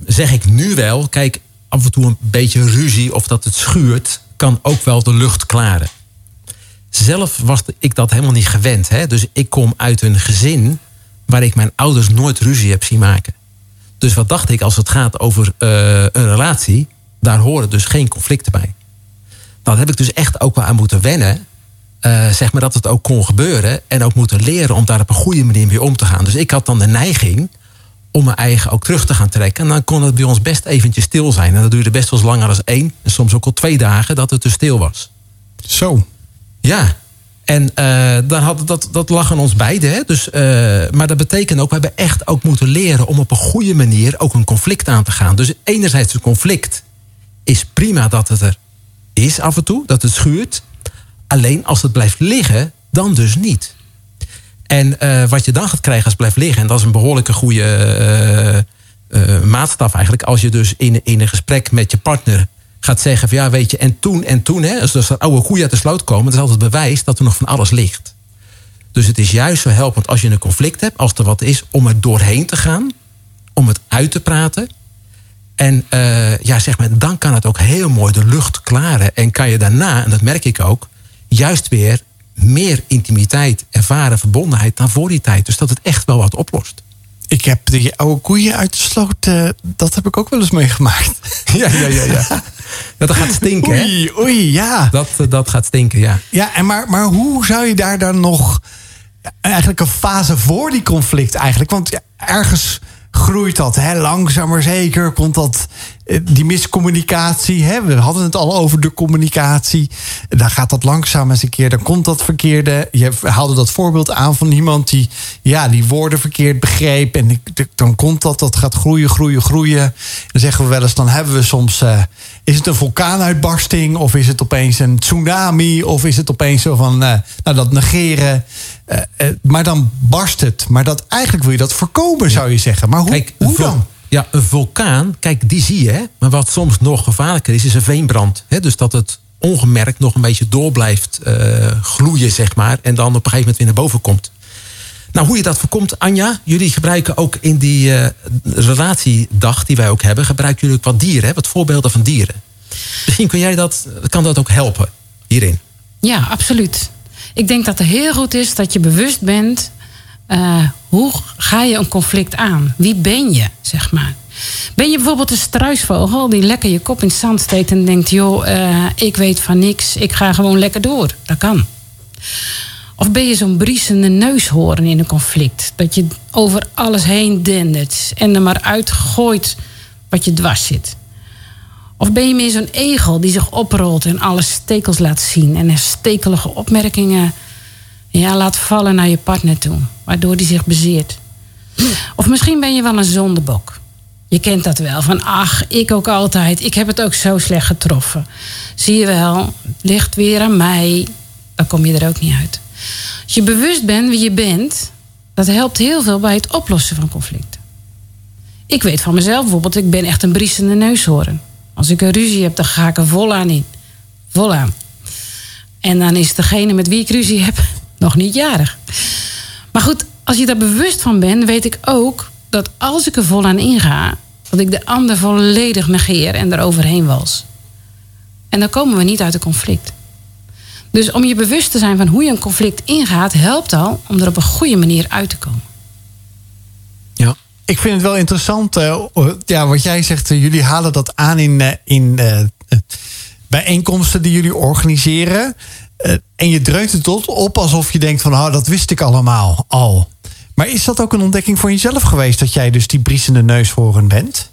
zeg ik nu wel, kijk, af en toe een beetje ruzie of dat het schuurt, kan ook wel de lucht klaren. Zelf was ik dat helemaal niet gewend. Hè? Dus ik kom uit een gezin waar ik mijn ouders nooit ruzie heb zien maken. Dus wat dacht ik als het gaat over uh, een relatie, daar horen dus geen conflicten bij. Dat heb ik dus echt ook wel aan moeten wennen. Uh, zeg maar dat het ook kon gebeuren. En ook moeten leren om daar op een goede manier mee om te gaan. Dus ik had dan de neiging om mijn eigen ook terug te gaan trekken. En dan kon het bij ons best eventjes stil zijn. En dat duurde best wel eens langer dan één. En soms ook al twee dagen dat het te stil was. Zo. Ja. En uh, dan had, dat, dat lag aan ons beiden. Hè? Dus, uh, maar dat betekent ook, we hebben echt ook moeten leren om op een goede manier ook een conflict aan te gaan. Dus enerzijds een conflict is prima dat het er is af en toe, dat het schuurt. Alleen als het blijft liggen, dan dus niet. En uh, wat je dan gaat krijgen als het blijft liggen, en dat is een behoorlijke goede uh, uh, maatstaf eigenlijk. Als je dus in, een gesprek met je partner gaat zeggen van ja, weet je, en toen en toen, hè, als er oude koeien uit de sloot komen, dat is altijd bewijs dat er nog van alles ligt. Dus het is juist zo helpend als je een conflict hebt, als er wat is, om er doorheen te gaan, om het uit te praten. En ja, zeg maar, dan kan het ook heel mooi de lucht klaren. En kan je daarna, en dat merk ik ook, juist weer meer intimiteit ervaren, verbondenheid dan voor die tijd. Dus dat het echt wel wat oplost. Ik heb die oude koeien uit de sloot, uh, dat heb ik ook wel eens meegemaakt. <laughs> Ja, ja, ja. ja. <laughs> Dat gaat stinken, oei, hè? Oei, ja. Dat, dat gaat stinken, ja. Ja, en maar, maar hoe zou je daar dan nog... Eigenlijk een fase voor die conflict eigenlijk? Want ja, ergens groeit dat. Hè? Langzaam maar zeker komt dat, eh, die miscommunicatie. Hè? We hadden het al over de communicatie. Dan gaat dat langzaam eens een keer. Dan komt dat verkeerde. Je haalde dat voorbeeld aan van iemand die ja, die woorden verkeerd begreep. En dan komt dat, dat gaat groeien, groeien, groeien. Dan zeggen we wel eens, dan hebben we soms... Uh, is het een vulkaanuitbarsting? Of is het opeens een tsunami? Of is het opeens zo van, uh, nou dat negeren... Uh, uh, maar dan barst het. Maar dat, eigenlijk wil je dat voorkomen, zou je zeggen. Maar hoe, Kijk, hoe dan? Ja, een vulkaan, kijk, die zie je. Hè? Maar wat soms nog gevaarlijker is, is een veenbrand. Hè? Dus dat het ongemerkt nog een beetje door blijft uh, gloeien, zeg maar. En dan op een gegeven moment weer naar boven komt. Nou, hoe je dat voorkomt, Anja, jullie gebruiken ook in die uh, relatiedag die wij ook hebben, gebruiken jullie ook wat dieren, hè? wat voorbeelden van dieren. Misschien kun jij dat, kan dat ook helpen hierin. Ja, absoluut. Ik denk dat het heel goed is dat je bewust bent. Uh, hoe ga je een conflict aan? Wie ben je, zeg maar? Ben je bijvoorbeeld een struisvogel die lekker je kop in het zand steekt en denkt: joh, uh, ik weet van niks, ik ga gewoon lekker door? Dat kan. Of ben je zo'n briesende neushoorn in een conflict? Dat je over alles heen dendert en er maar uitgooit wat je dwars zit. Of ben je meer zo'n egel die zich oprolt en alle stekels laat zien en er stekelige opmerkingen ja, laat vallen naar je partner toe, waardoor die zich bezeert? Of misschien ben je wel een zondebok. Je kent dat wel, van ach, ik ook altijd, ik heb het ook zo slecht getroffen. Zie je wel, ligt weer aan mij, dan kom je er ook niet uit. Als je bewust bent wie je bent, dat helpt heel veel bij het oplossen van conflicten. Ik weet van mezelf bijvoorbeeld, ik ben echt een briesende neushoorn. Als ik een ruzie heb, dan ga ik er vol aan in. Vol aan. En dan is degene met wie ik ruzie heb <laughs> nog niet jarig. Maar goed, als je daar bewust van bent, weet ik ook dat als ik er vol aan inga, dat ik de ander volledig negeer en eroverheen wals. En dan komen we niet uit een conflict. Dus om je bewust te zijn van hoe je een conflict ingaat, helpt al om er op een goede manier uit te komen. Ik vind het wel interessant, uh, ja, wat jij zegt. Uh, jullie halen dat aan in, uh, in bijeenkomsten die jullie organiseren. en je dreunt het tot op alsof je denkt van, oh, dat wist ik allemaal al. Maar is dat ook een ontdekking voor jezelf geweest dat jij dus die briesende neushoorn bent?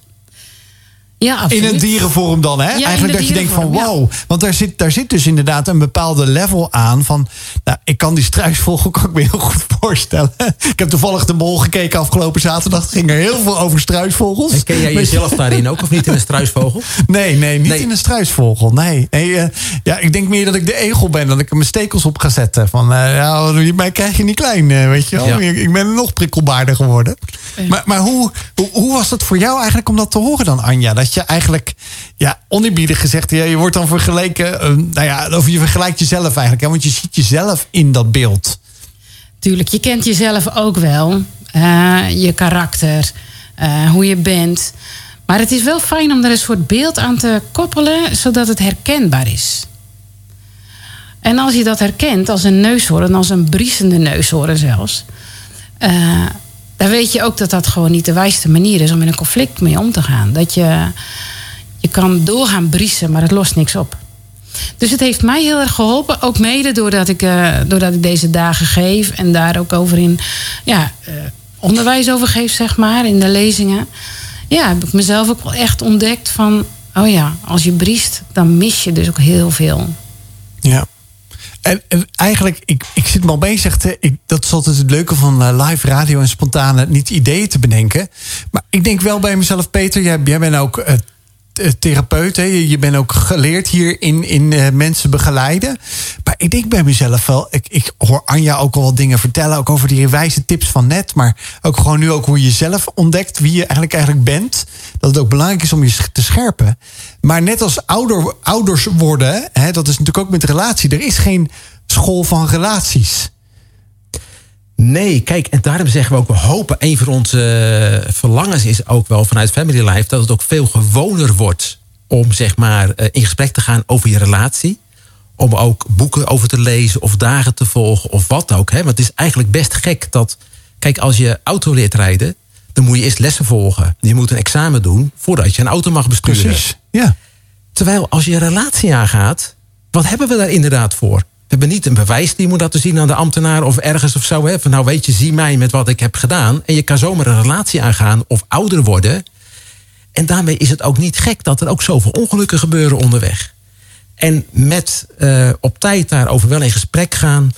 Ja, absoluut. In een dierenvorm dan, hè? Ja, Eigenlijk dat je denkt van wow. Ja. Want daar zit, daar zit dus inderdaad een bepaalde level aan van... Nou, ik kan die struisvogel kan ik me heel goed voorstellen. <laughs> Ik heb toevallig de mol gekeken afgelopen zaterdag. Het ging er heel veel over struisvogels. En ken jij jezelf daarin ook of niet in een struisvogel? <laughs> Nee, nee, niet nee. in een struisvogel. Nee. nee uh, ja, ik denk meer dat ik de egel ben. Dat ik er mijn stekels op ga zetten. Van, uh, ja, mij krijg je niet klein, uh, weet je wel. Ja. Ik, ik, ben nog prikkelbaarder geworden. Maar, maar hoe, hoe, hoe was het voor jou eigenlijk om dat te horen dan, Anja? Dat je eigenlijk, ja, oneerbiedig gezegd, ja, je wordt dan vergeleken, uh, nou ja, of je vergelijkt jezelf eigenlijk, hè, want je ziet jezelf in dat beeld. Tuurlijk, je kent jezelf ook wel, uh, je karakter, uh, hoe je bent. Maar het is wel fijn om er een soort beeld aan te koppelen, zodat het herkenbaar is. En als je dat herkent als een neushoorn, als een briesende neushoorn zelfs, uh, dan weet je ook dat dat gewoon niet de wijste manier is om in een conflict mee om te gaan. Dat je, je kan doorgaan briesen, maar het lost niks op. Dus het heeft mij heel erg geholpen. Ook mede doordat ik, uh, doordat ik deze dagen geef en daar ook over in ja, uh, onderwijs over geef, zeg maar, in de lezingen. Ja, heb ik mezelf ook wel echt ontdekt van, oh ja, als je briest, dan mis je dus ook heel veel. Ja. En, en, eigenlijk, ik, ik zit me al bezig. Te, ik, dat is altijd het leuke van uh, live radio en spontane niet ideeën te bedenken. Maar ik denk wel bij mezelf, Peter, jij, jij bent ook uh, therapeut. Hè? Je bent ook geleerd hier in, in mensen begeleiden. Maar ik denk bij mezelf wel, ik, ik hoor Anja ook al wat dingen vertellen. Ook over die wijze tips van net. Maar ook gewoon nu ook hoe je zelf ontdekt wie je eigenlijk, eigenlijk bent. Dat het ook belangrijk is om je te scherpen. Maar net als ouder, ouders worden, hè, dat is natuurlijk ook met relatie. Er is geen school van relaties. Nee, kijk, en daarom zeggen we ook, we hopen, een van onze eh, verlangens is ook wel vanuit Family Life, dat het ook veel gewoner wordt om zeg maar eh, in gesprek te gaan over je relatie. Om ook boeken over te lezen of dagen te volgen of wat ook. Hè? Want het is eigenlijk best gek dat, kijk, als je auto leert rijden, dan moet je eerst lessen volgen. Je moet een examen doen voordat je een auto mag besturen. Precies, ja. Terwijl als je een relatie aangaat, wat hebben we daar inderdaad voor? We hebben niet een bewijs die moet laten zien aan de ambtenaar of ergens of zo. Hè? Van nou weet je, zie mij met wat ik heb gedaan. En je kan zomaar een relatie aangaan of ouder worden. En daarmee is het ook niet gek dat er ook zoveel ongelukken gebeuren onderweg. En met uh, op tijd daarover wel in gesprek gaan.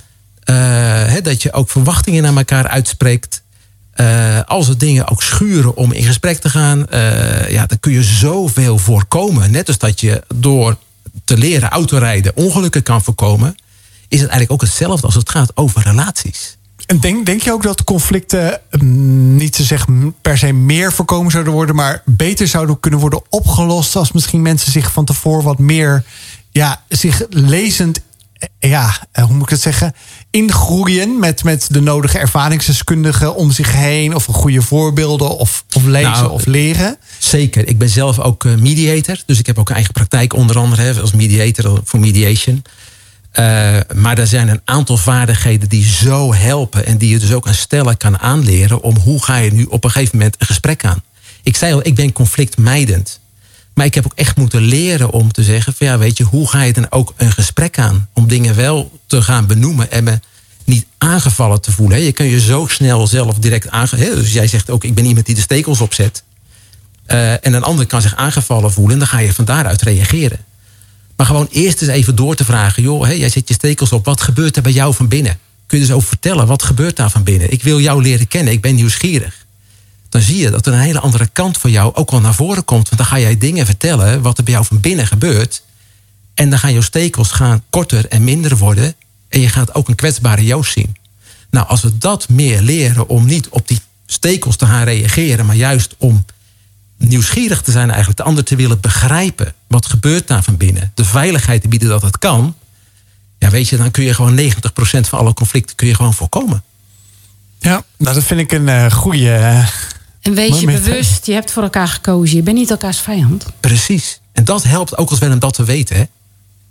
Hè, dat je ook verwachtingen naar elkaar uitspreekt. Uh, als er dingen ook schuren om in gesprek te gaan. ja, dan kun je zoveel voorkomen. Net als dat je door te leren autorijden ongelukken kan voorkomen is het eigenlijk ook hetzelfde als het gaat over relaties. En denk, denk je ook dat conflicten mm, niet te zeggen per se meer voorkomen zouden worden, maar beter zouden kunnen worden opgelost als misschien mensen zich van tevoren wat meer, ja, zich lezend, eh, ja, eh, hoe moet ik het zeggen, ingroeien met, met de nodige ervaringsdeskundigen om zich heen, of goede voorbeelden, of, of lezen nou, of leren? Zeker. Ik ben zelf ook eh, mediator, dus ik heb ook een eigen praktijk onder andere als mediator voor mediation. Uh, maar er zijn een aantal vaardigheden die zo helpen en die je dus ook aan stellen kan aanleren om hoe ga je nu op een gegeven moment een gesprek aan. Ik zei al, ik ben conflictmijdend. Maar ik heb ook echt moeten leren om te zeggen: van ja, weet je, hoe ga je dan ook een gesprek aan? Om dingen wel te gaan benoemen en me niet aangevallen te voelen. Je kan je zo snel zelf direct aangevallen. Dus jij zegt ook: ik ben iemand die de stekels opzet. Uh, en een ander kan zich aangevallen voelen en dan ga je van daaruit reageren. Maar gewoon eerst eens even door te vragen. Joh, hè, jij zet je stekels op. Wat gebeurt er bij jou van binnen? Kun je dus over vertellen. Wat gebeurt daar van binnen? Ik wil jou leren kennen. Ik ben nieuwsgierig. Dan zie je dat er een hele andere kant van jou ook wel naar voren komt. Want dan ga jij dingen vertellen wat er bij jou van binnen gebeurt. En dan gaan jouw stekels gaan korter en minder worden. En je gaat ook een kwetsbare Joost zien. Nou, als we dat meer leren om niet op die stekels te gaan reageren, maar juist om nieuwsgierig te zijn eigenlijk, de ander te willen begrijpen. Wat gebeurt daar van binnen? De veiligheid te bieden dat het kan. Ja, weet je, dan kun je gewoon 90% van alle conflicten kun je gewoon voorkomen. Ja, nou dat vind ik een uh, goede. Uh, en wees je bewust, je hebt voor elkaar gekozen. Je bent niet elkaars vijand. Precies. En dat helpt ook als wel om dat te weten. Hè?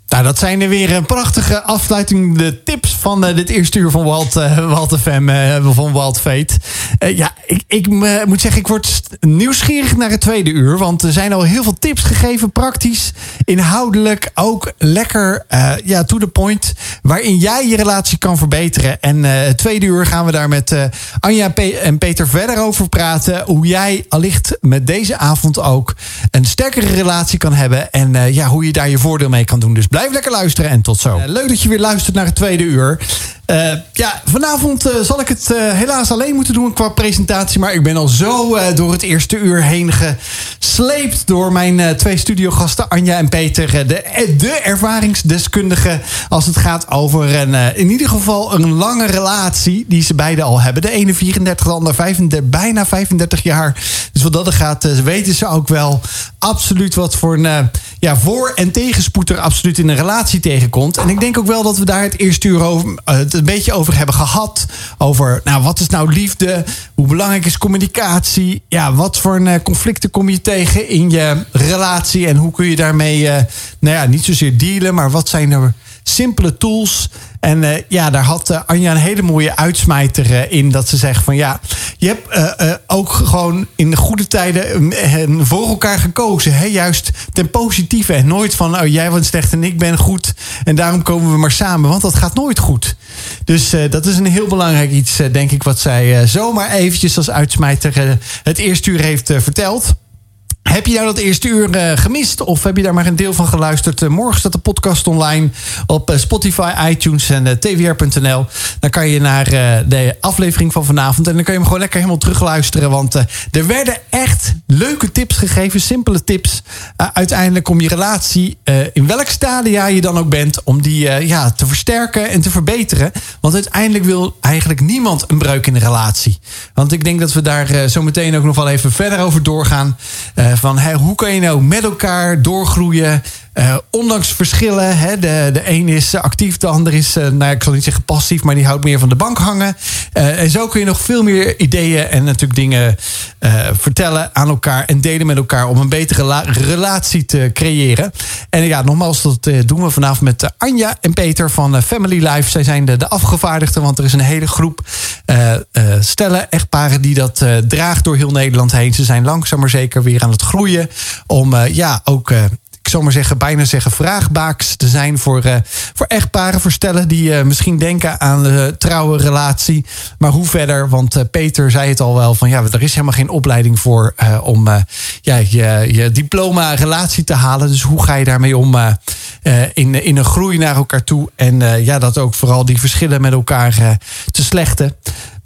Nou, dat zijn er weer een prachtige afsluiting. De tips van uh, dit eerste uur van Walt, uh, Walt FM, van Walt Fate. ja, ik, ik moet zeggen, ik word nieuwsgierig naar het tweede uur. Want er zijn al heel veel tips gegeven. Praktisch, inhoudelijk, ook lekker ja, to the point. Waarin jij je relatie kan verbeteren. En het tweede uur gaan we daar met Anja en Peter verder over praten. Hoe jij allicht met deze avond ook een sterkere relatie kan hebben. En ja, hoe je daar je voordeel mee kan doen. Dus Blijf lekker luisteren en tot zo. Leuk dat je weer luistert naar het tweede uur. Uh, ja, vanavond uh, zal ik het helaas alleen moeten doen qua presentatie. Maar ik ben al zo door het eerste uur heen gesleept door mijn twee studiogasten Anja en Peter. de, de ervaringsdeskundigen als het gaat over een, in ieder geval een lange relatie die ze beiden al hebben. De ene 34, de ander 35, bijna 35 jaar. Dus wat dat gaat, weten ze ook wel absoluut wat voor een ja, voor- en tegenspoed er absoluut in een relatie tegenkomt. En ik denk ook wel dat we daar het eerste uur over, uh, het een beetje over hebben gehad. Over, nou, wat is nou liefde? Hoe belangrijk is communicatie? Ja, wat voor uh, conflicten kom je tegen in je relatie? En hoe kun je daarmee, uh, nou ja, niet zozeer dealen, maar wat zijn er simpele tools. En uh, ja, daar had uh, Anja een hele mooie uitsmijter uh, in. Dat ze zegt van ja, je hebt ook gewoon in de goede tijden voor elkaar gekozen. Hè? Juist ten positieve. En nooit van oh, jij bent slecht en ik ben goed. En daarom komen we maar samen. Want dat gaat nooit goed. Dus dat is een heel belangrijk iets, denk ik, wat zij zomaar eventjes als uitsmijter het eerste uur heeft verteld. Heb je nou dat eerste uur uh, gemist? Of heb je daar maar een deel van geluisterd? Uh, morgen staat de podcast online op uh, Spotify, iTunes en tvr.nl. Dan kan je naar de aflevering van vanavond. En dan kan je hem gewoon lekker helemaal terugluisteren. Want er werden echt leuke tips gegeven. Simpele tips. uiteindelijk om je relatie, in welk stadia je dan ook bent... om die ja, te versterken en te verbeteren. Want uiteindelijk wil eigenlijk niemand een breuk in de relatie. Want ik denk dat we daar zo meteen ook nog wel even verder over doorgaan. Van hoe kan je nou met elkaar doorgroeien? Uh, ondanks verschillen, hè, de, de een is actief, de ander is, uh, nou, ik zal niet zeggen passief, maar die houdt meer van de bank hangen. En zo kun je nog veel meer ideeën en natuurlijk dingen vertellen aan elkaar en delen met elkaar om een betere relatie te creëren. En ja, nogmaals, dat doen we vanavond met Anja en Peter van Family Life. Zij zijn de, de afgevaardigden, want er is een hele groep stellen, echtparen die dat draagt door heel Nederland heen. Ze zijn langzaam maar zeker weer aan het groeien om ja, ook ik zal maar zeggen, bijna zeggen vraagbaaks te zijn voor, uh, voor echtparen, voor stellen die uh, misschien denken aan de trouwe relatie. Maar hoe verder? Want uh, Peter zei het al wel van ja, er is helemaal geen opleiding voor om ja, je, je diploma relatie te halen. Dus hoe ga je daarmee om in, in een groei naar elkaar toe? En ja, dat ook vooral die verschillen met elkaar te slechten.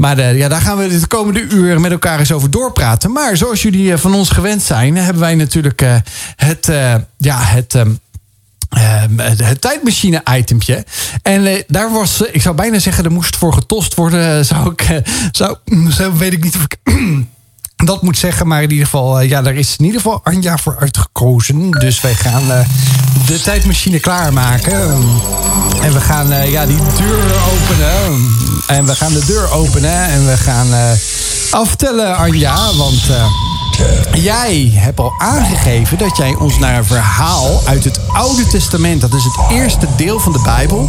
Maar de, ja, daar gaan we de komende uur met elkaar eens over doorpraten. Maar zoals jullie van ons gewend zijn, hebben wij natuurlijk het, ja, het. Um, het tijdmachine-itempje. En daar was, ik zou bijna zeggen, er moest voor getost worden. Zou ik, zou, zo weet ik niet of ik <clears throat> dat moet zeggen. Maar in ieder geval, uh, ja, daar is in ieder geval Anja voor uitgekozen. Dus wij gaan de tijdmachine klaarmaken. En we gaan ja, die deur openen. En we gaan de deur openen. En we gaan aftellen, Anja. Want Jij hebt al aangegeven dat jij ons naar een verhaal uit het Oude Testament, dat is het eerste deel van de Bijbel,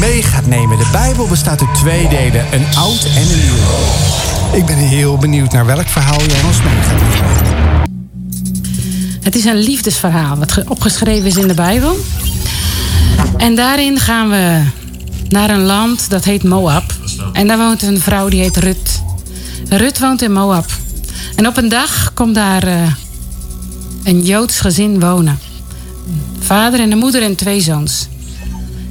mee gaat nemen. De Bijbel bestaat uit twee delen, een oud en een nieuw. Ik ben heel benieuwd naar welk verhaal jij ons mee gaat nemen. Het is een liefdesverhaal wat opgeschreven is in de Bijbel. En daarin gaan we naar een land dat heet Moab. En daar woont een vrouw die heet Rut. Rut woont in Moab. En op een dag komt daar uh, een Joods gezin wonen. Vader en een moeder en twee zoons.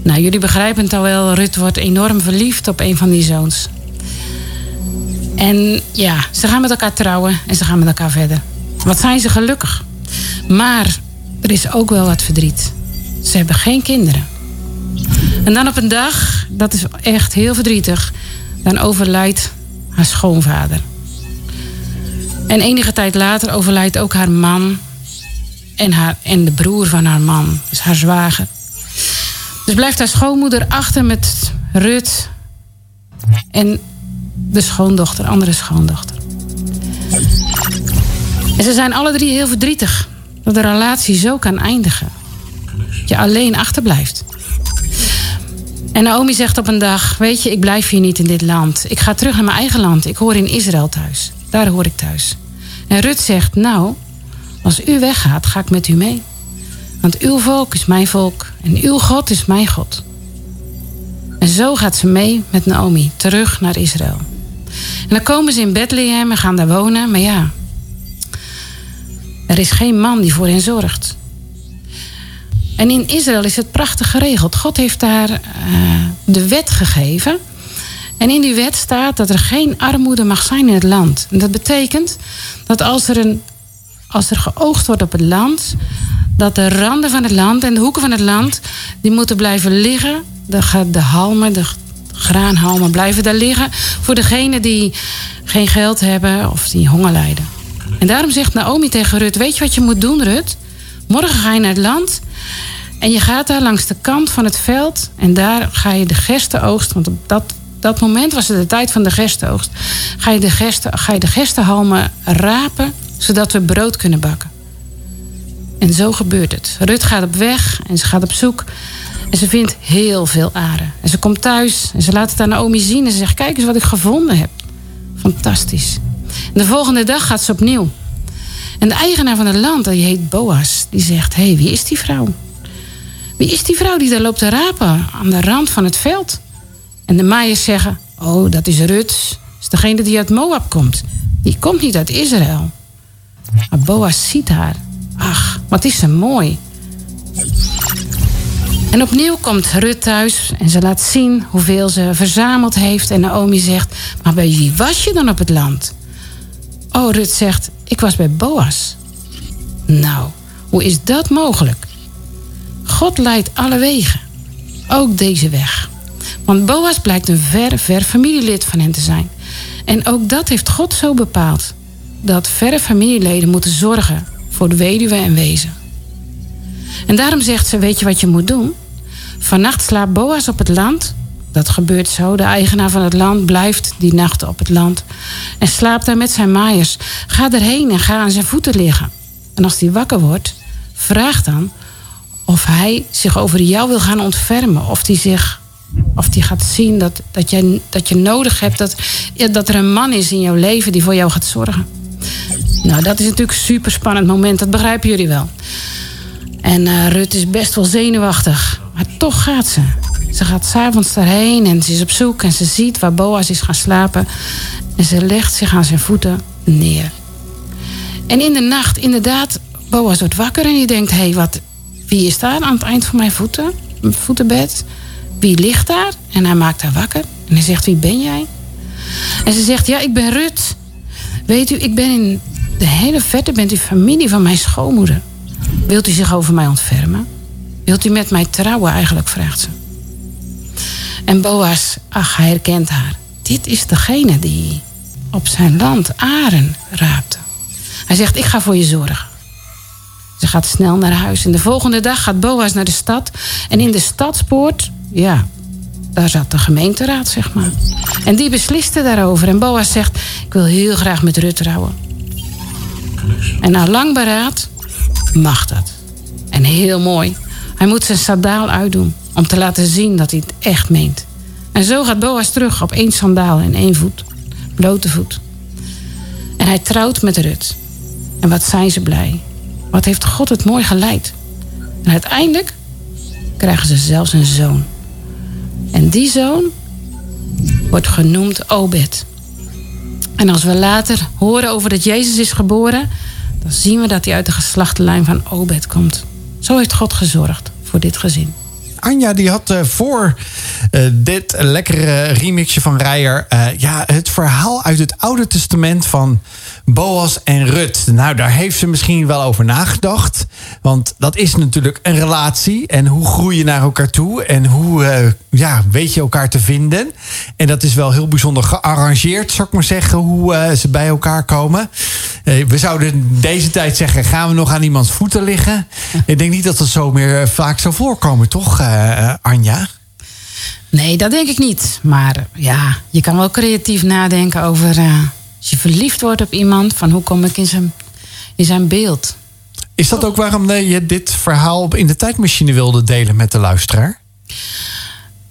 Nou, jullie begrijpen het al wel, Rut wordt enorm verliefd op een van die zoons. En ja, ze gaan met elkaar trouwen en ze gaan met elkaar verder. Wat zijn ze gelukkig. Maar er is ook wel wat verdriet. Ze hebben geen kinderen. En dan op een dag, dat is echt heel verdrietig, dan overlijdt haar schoonvader. En enige tijd later overlijdt ook haar man en, haar, en de broer van haar man, dus haar zwager. Dus blijft haar schoonmoeder achter met Rut en de schoondochter, andere schoondochter. En ze zijn alle drie heel verdrietig dat de relatie zo kan eindigen. Dat je alleen achterblijft. En Naomi zegt op een dag: Weet je, ik blijf hier niet in dit land. Ik ga terug naar mijn eigen land. Ik hoor in Israël thuis. Daar hoor ik thuis. En Rut zegt, nou, als u weggaat, ga ik met u mee. Want uw volk is mijn volk en uw God is mijn God. En zo gaat ze mee met Naomi terug naar Israël. En dan komen ze in Bethlehem en gaan daar wonen. Maar ja, er is geen man die voor hen zorgt. En in Israël is het prachtig geregeld. God heeft daar uh, de wet gegeven en in die wet staat dat er geen armoede mag zijn in het land. En dat betekent dat als er, een, als er geoogst wordt op het land, dat de randen van het land en de hoeken van het land, die moeten blijven liggen. De, de halmen, de graanhalmen blijven daar liggen voor degenen die geen geld hebben of die honger lijden. En daarom zegt Naomi tegen Rut: Weet je wat je moet doen, Rut? Morgen ga je naar het land en je gaat daar langs de kant van het veld en daar ga je de gersten oogsten, want op dat dat moment was het de tijd van de gerstenoogst. Ga je de, gersten, ga je de gerstenhalmen rapen, zodat we brood kunnen bakken. En zo gebeurt het. Rut gaat op weg en ze gaat op zoek. En ze vindt heel veel aren. En ze komt thuis en ze laat het aan Naomi zien. En ze zegt, kijk eens wat ik gevonden heb. Fantastisch. En de volgende dag gaat ze opnieuw. En de eigenaar van het land, die heet Boas, die zegt... hé, hey, wie is die vrouw? Wie is die vrouw die daar loopt te rapen aan de rand van het veld? En de Maaiers zeggen: Oh, dat is Rut. Dat is degene die uit Moab komt. Die komt niet uit Israël. Maar Boas ziet haar. Ach, wat is ze mooi. En opnieuw komt Rut thuis en ze laat zien hoeveel ze verzameld heeft. En Naomi zegt: Maar bij wie was je dan op het land? Oh, Rut zegt: Ik was bij Boas. Nou, hoe is dat mogelijk? God leidt alle wegen, ook deze weg. Want Boas blijkt een ver, ver familielid van hen te zijn. En ook dat heeft God zo bepaald: dat verre familieleden moeten zorgen voor de weduwe en wezen. En daarom zegt ze: Weet je wat je moet doen? Vannacht slaapt Boas op het land. Dat gebeurt zo. De eigenaar van het land blijft die nacht op het land. En slaapt daar met zijn maaiers. Ga erheen en ga aan zijn voeten liggen. En als hij wakker wordt, vraag dan of hij zich over jou wil gaan ontfermen. Of hij zich of die gaat zien dat, dat, jij, dat je nodig hebt dat, dat er een man is in jouw leven die voor jou gaat zorgen. Nou, dat is natuurlijk een super spannend moment, dat begrijpen jullie wel. En uh, Rut is best wel zenuwachtig, maar toch gaat ze. Ze gaat s'avonds daarheen en ze is op zoek en ze ziet waar Boas is gaan slapen. En ze legt zich aan zijn voeten neer. En in de nacht, inderdaad, Boas wordt wakker en die denkt: hé, hey, wat, wie is daar aan het eind van mijn voeten, voetenbed? Wie ligt daar? En hij maakt haar wakker en hij zegt: Wie ben jij? En ze zegt: Ja, ik ben Rut. Weet u, ik ben in de hele verte, bent u familie van mijn schoonmoeder. Wilt u zich over mij ontfermen? Wilt u met mij trouwen eigenlijk, vraagt ze. En Boas, ach, hij herkent haar. Dit is degene die op zijn land aren raapte. Hij zegt, ik ga voor je zorgen. Ze gaat snel naar huis. En de volgende dag gaat Boas naar de stad. En in de stadspoort, ja, daar zat de gemeenteraad, zeg maar. En die besliste daarover. En Boas zegt, ik wil heel graag met Rut trouwen. En na lang beraad mag dat. En heel mooi. Hij moet zijn sandaal uitdoen om te laten zien dat hij het echt meent. En zo gaat Boas terug op één sandaal en één voet. Blote voet. En hij trouwt met Rut. En wat zijn ze blij. Wat heeft God het mooi geleid. En uiteindelijk krijgen ze zelfs een zoon. En die zoon wordt genoemd Obed. En als we later horen over dat Jezus is geboren, dan zien we dat hij uit de geslachtenlijn van Obed komt. Zo heeft God gezorgd voor dit gezin. Anja die had uh, voor uh, dit lekkere remixje van Rijer... Uh, ja, het verhaal uit het Oude Testament van Boas en Rut. Nou, daar heeft ze misschien wel over nagedacht. Want dat is natuurlijk een relatie. En hoe groei je naar elkaar toe? En hoe ja, weet je elkaar te vinden? En dat is wel heel bijzonder gearrangeerd, zou ik maar zeggen... hoe ze bij elkaar komen. we zouden deze tijd zeggen... gaan we nog aan iemands voeten liggen? Ik denk niet dat dat zo meer vaak zou voorkomen, toch, Anja? Nee, dat denk ik niet. Maar ja, je kan wel creatief nadenken over... Uh, als je verliefd wordt op iemand... van hoe kom ik in zijn, in zijn beeld. Is dat ook waarom je dit verhaal in de tijdmachine wilde delen met de luisteraar?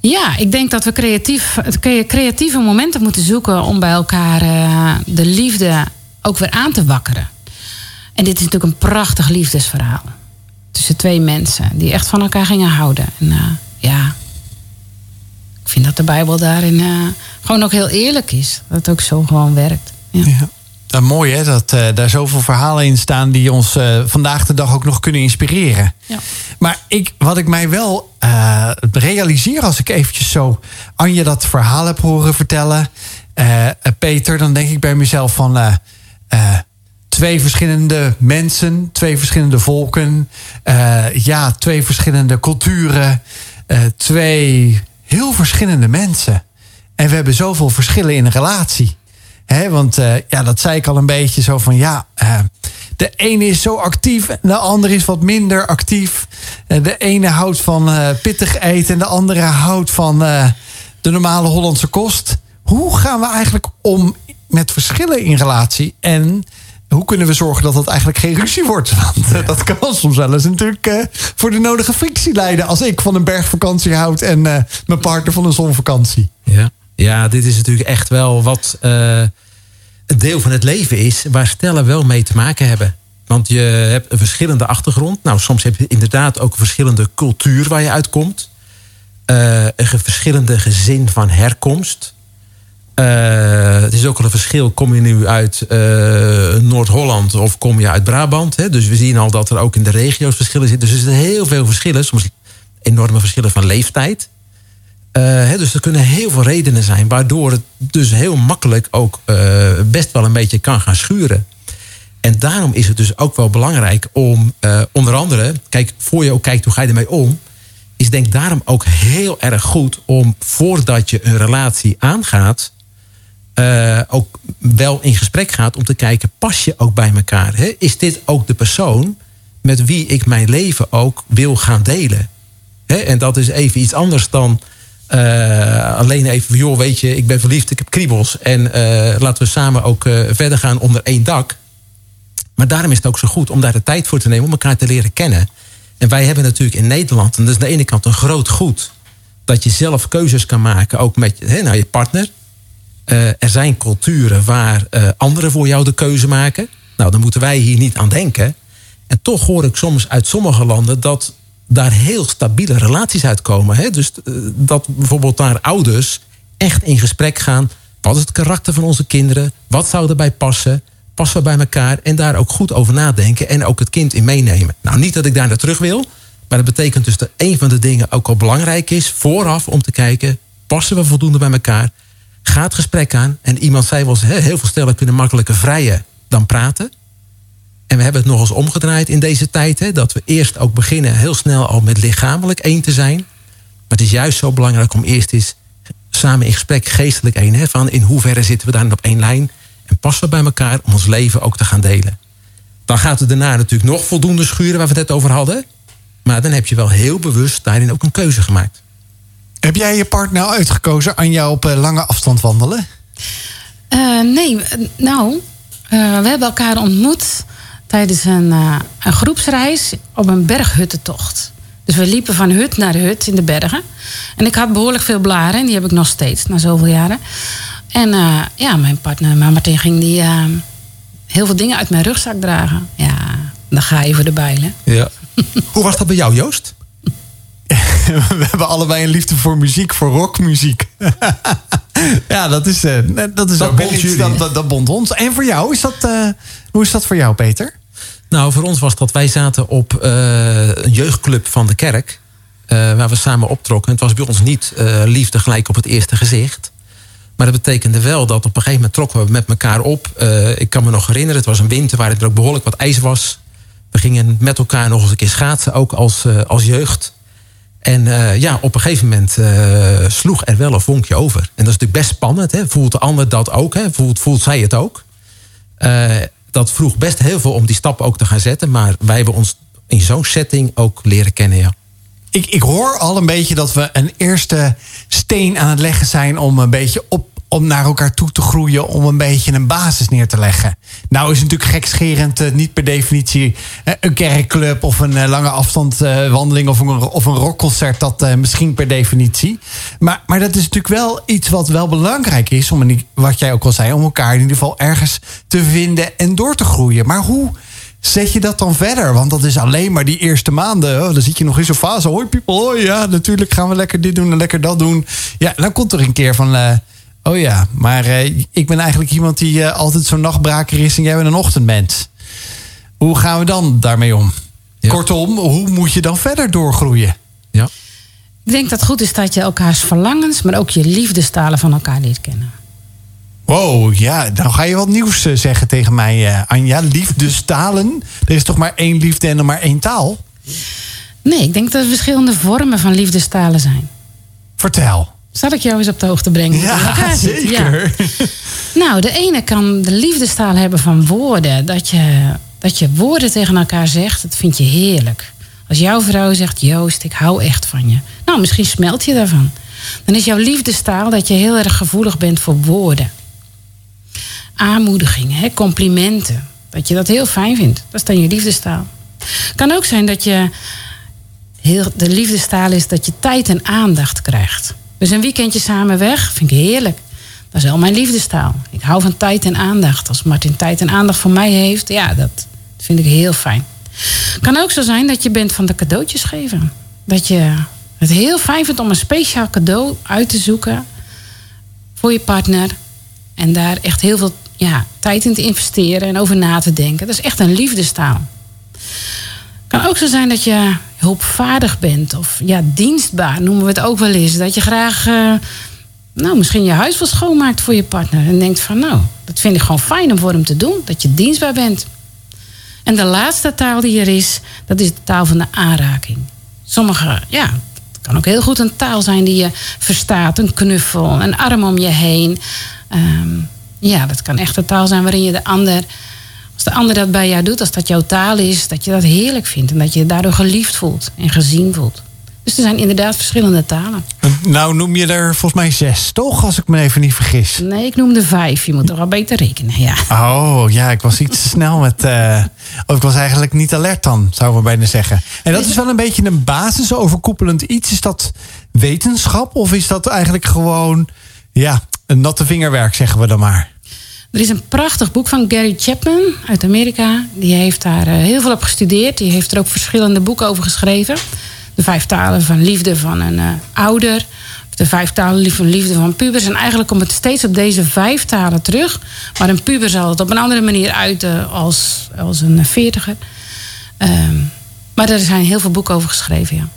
Ja, ik denk dat we creatief, creatieve momenten moeten zoeken... om bij elkaar uh, de liefde ook weer aan te wakkeren. En dit is natuurlijk een prachtig liefdesverhaal. Tussen twee mensen die echt van elkaar gingen houden. En uh, ja, ik vind dat de Bijbel daarin uh, gewoon ook heel eerlijk is. Dat het ook zo gewoon werkt. Ja. ja. Nou, mooi hè, dat uh, daar zoveel verhalen in staan die ons vandaag de dag ook nog kunnen inspireren. Ja. Maar ik, wat ik mij wel realiseer als ik eventjes zo Anje dat verhaal heb horen vertellen, Peter, dan denk ik bij mezelf van twee verschillende mensen, twee verschillende volken, ja, twee verschillende culturen, twee heel verschillende mensen. En we hebben zoveel verschillen in een relatie. He, want uh, ja, dat zei ik al een beetje zo van ja. De ene is zo actief en de andere is wat minder actief. De ene houdt van pittig eten en de andere houdt van de normale Hollandse kost. Hoe gaan we eigenlijk om met verschillen in relatie? En hoe kunnen we zorgen dat dat eigenlijk geen ruzie wordt? <laughs> Want uh, dat kan soms wel eens natuurlijk uh, voor de nodige frictie leiden. Als ik van een bergvakantie houd en uh, mijn partner van een zonvakantie. Ja. ja, dit is natuurlijk echt wel wat een deel van het leven is. Waar stellen wel mee te maken hebben. Want je hebt een verschillende achtergrond. Nou, soms heb je inderdaad ook een verschillende cultuur waar je uitkomt. een verschillende gezin van herkomst. Uh, het is ook al een verschil. Kom je nu uit uh, Noord-Holland of kom je uit Brabant? Hè? Dus we zien al dat er ook in de regio's verschillen zitten. Dus er zijn heel veel verschillen. Soms enorme verschillen van leeftijd. Uh, hè, dus er kunnen heel veel redenen zijn. Waardoor het dus heel makkelijk ook best wel een beetje kan gaan schuren. En daarom is het dus ook wel belangrijk om onder andere... Kijk, voor je ook kijkt hoe ga je ermee om... is denk daarom ook heel erg goed om voordat je een relatie aangaat uh, ook wel in gesprek gaat om te kijken, pas je ook bij elkaar? Hè? Is dit ook de persoon met wie ik mijn leven ook wil gaan delen? Hè? En dat is even iets anders dan uh, alleen even, joh, weet je, ik ben verliefd, ik heb kriebels. En uh, laten we samen ook verder gaan onder één dak. Maar daarom is het ook zo goed om daar de tijd voor te nemen om elkaar te leren kennen. En wij hebben natuurlijk in Nederland, en dat is aan de ene kant een groot goed, dat je zelf keuzes kan maken, ook met hè, je partner. Uh, er zijn culturen waar uh, anderen voor jou de keuze maken. Nou, dan moeten wij hier niet aan denken. En toch hoor ik soms uit sommige landen dat daar heel stabiele relaties uitkomen. Dus uh, dat bijvoorbeeld daar ouders echt in gesprek gaan. Wat is het karakter van onze kinderen? Wat zou erbij passen? Passen we bij elkaar? En daar ook goed over nadenken en ook het kind in meenemen. Nou, niet dat ik daar naar terug wil. Maar dat betekent dus dat een van de dingen ook al belangrijk is... vooraf om te kijken, passen we voldoende bij elkaar... Ga het gesprek aan. En iemand zei wel heel veel stellen kunnen makkelijker vrijen dan praten. En we hebben het nog eens omgedraaid in deze tijd. Hè, dat we eerst ook beginnen heel snel al met lichamelijk één te zijn. Maar het is juist zo belangrijk om eerst eens samen in gesprek geestelijk één. Hè, van in hoeverre zitten we daar op één lijn. En passen we bij elkaar om ons leven ook te gaan delen. Dan gaat het daarna natuurlijk nog voldoende schuren waar we het net over hadden. Maar dan heb je wel heel bewust daarin ook een keuze gemaakt. Heb jij je partner uitgekozen, Anja, op uh, lange afstand wandelen? Uh, nee, nou, uh, we hebben elkaar ontmoet tijdens een, een, groepsreis op een berghuttentocht. Dus we liepen van hut naar hut in de bergen. En ik had behoorlijk veel blaren, en die heb ik nog steeds na zoveel jaren. En ja, mijn partner, Martin, ging die heel veel dingen uit mijn rugzak dragen. Ja, dan ga je voor de bijlen. Ja. <laughs> Hoe was dat bij jou, Joost? <laughs> we hebben allebei een liefde voor muziek, voor rockmuziek. <laughs> ja, dat is, uh, dat is dat ook bond iets dat, dat, dat, bond ons. En voor jou, is dat, uh, hoe is dat voor jou, Peter? Nou, voor ons was dat wij zaten op uh, een jeugdclub van de kerk. waar we samen optrokken. Het was bij ons niet liefde gelijk op het eerste gezicht. Maar dat betekende wel dat op een gegeven moment trokken we met elkaar op. ik kan me nog herinneren, het was een winter waar er ook behoorlijk wat ijs was. We gingen met elkaar nog eens een keer schaatsen, ook als, als jeugd. En uh, ja, op een gegeven moment uh, sloeg er wel een vonkje over. En dat is natuurlijk best spannend. Hè? Voelt de ander dat ook? Hè? Voelt, voelt zij het ook? Uh, dat vroeg best heel veel om die stap ook te gaan zetten. Maar wij hebben ons in zo'n setting ook leren kennen, ja. Ik, ik hoor al een beetje dat we een eerste steen aan het leggen zijn om een beetje op om naar elkaar toe te groeien, om een beetje een basis neer te leggen. Nou is natuurlijk gekscherend uh, niet per definitie uh, een kerkclub of een uh, lange afstandwandeling of een, of een rockconcert, dat misschien per definitie. Maar, maar dat is natuurlijk wel iets wat wel belangrijk is, om, wat jij ook al zei, om elkaar in ieder geval ergens te vinden en door te groeien. Maar hoe zet je dat dan verder? Want dat is alleen maar die eerste maanden. Oh, dan zit je nog in zo'n fase. Hoi people, hoi ja, natuurlijk gaan we lekker dit doen en lekker dat doen. Ja, dan komt er een keer van Oh ja, maar uh, ik ben eigenlijk iemand die uh, altijd zo'n nachtbraker is en jij bent een ochtendmens. Hoe gaan we dan daarmee om? Ja. Kortom, hoe moet je dan verder doorgroeien? Ja. Ik denk dat het goed is dat je elkaars verlangens, maar ook je liefdestalen van elkaar leert kennen. Wow, ja, dan ga je wat nieuws uh, zeggen tegen mij, Anja. Liefdestalen. Er is toch maar één liefde en er maar één taal? Nee, ik denk dat er verschillende vormen van liefdestalen zijn. Vertel. Zal ik jou eens op de hoogte brengen? Ja, <laughs> zeker. Ja. Nou, de ene kan de liefdestaal hebben van woorden. Dat je, dat je woorden tegen elkaar zegt, dat vind je heerlijk. Als jouw vrouw zegt, Joost, ik hou echt van je. Nou, misschien smelt je daarvan. Dan is jouw liefdestaal dat je heel erg gevoelig bent voor woorden. Aanmoedigingen, hè, complimenten. Dat je dat heel fijn vindt. Dat is dan je liefdestaal. Kan ook zijn dat je heel, de liefdestaal is dat je tijd en aandacht krijgt. Dus een weekendje samen weg, vind ik heerlijk. Dat is wel mijn liefdestaal. Ik hou van tijd en aandacht. Als Martin tijd en aandacht voor mij heeft, ja, dat vind ik heel fijn. Kan ook zo zijn dat je bent van de cadeautjes geven. Dat je het heel fijn vindt om een speciaal cadeau uit te zoeken voor je partner. En daar echt heel veel ja, tijd in te investeren en over na te denken. Dat is echt een liefdestaal. Kan ook zo zijn dat je hulpvaardig bent of ja, dienstbaar noemen we het ook wel eens. Dat je graag uh, nou, misschien je huis wel schoonmaakt voor je partner. En denkt van nou, dat vind ik gewoon fijn om voor hem te doen. Dat je dienstbaar bent. En de laatste taal die er is, dat is de taal van de aanraking. Sommige, ja, het kan ook heel goed een taal zijn die je verstaat. Een knuffel, een arm om je heen. Um, ja, dat kan echt een taal zijn waarin je de ander, als de ander dat bij jou doet, als dat jouw taal is, dat je dat heerlijk vindt en dat je je daardoor geliefd voelt en gezien voelt. Dus er zijn inderdaad verschillende talen. Nou noem je er volgens mij zes, toch? Als ik me even niet vergis. Nee, ik noemde vijf. Je moet toch wel beter rekenen, ja. Oh, ja, ik was iets te snel met... Uh, of ik was eigenlijk niet alert dan, zouden we bijna zeggen. En dat is wel een beetje een basisoverkoepelend iets. Is dat wetenschap of is dat eigenlijk gewoon... Ja, een natte vingerwerk, zeggen we dan maar. Er is een prachtig boek van Gary Chapman uit Amerika. Die heeft daar eh, heel veel op gestudeerd. Die heeft er ook verschillende boeken over geschreven. De vijf talen van liefde van een uh, ouder. De vijf talen van liefde van pubers. En eigenlijk komt het steeds op deze vijf talen terug. Maar een puber zal het op een andere manier uiten als, als een veertiger. Um, maar er zijn heel veel boeken over geschreven, ja.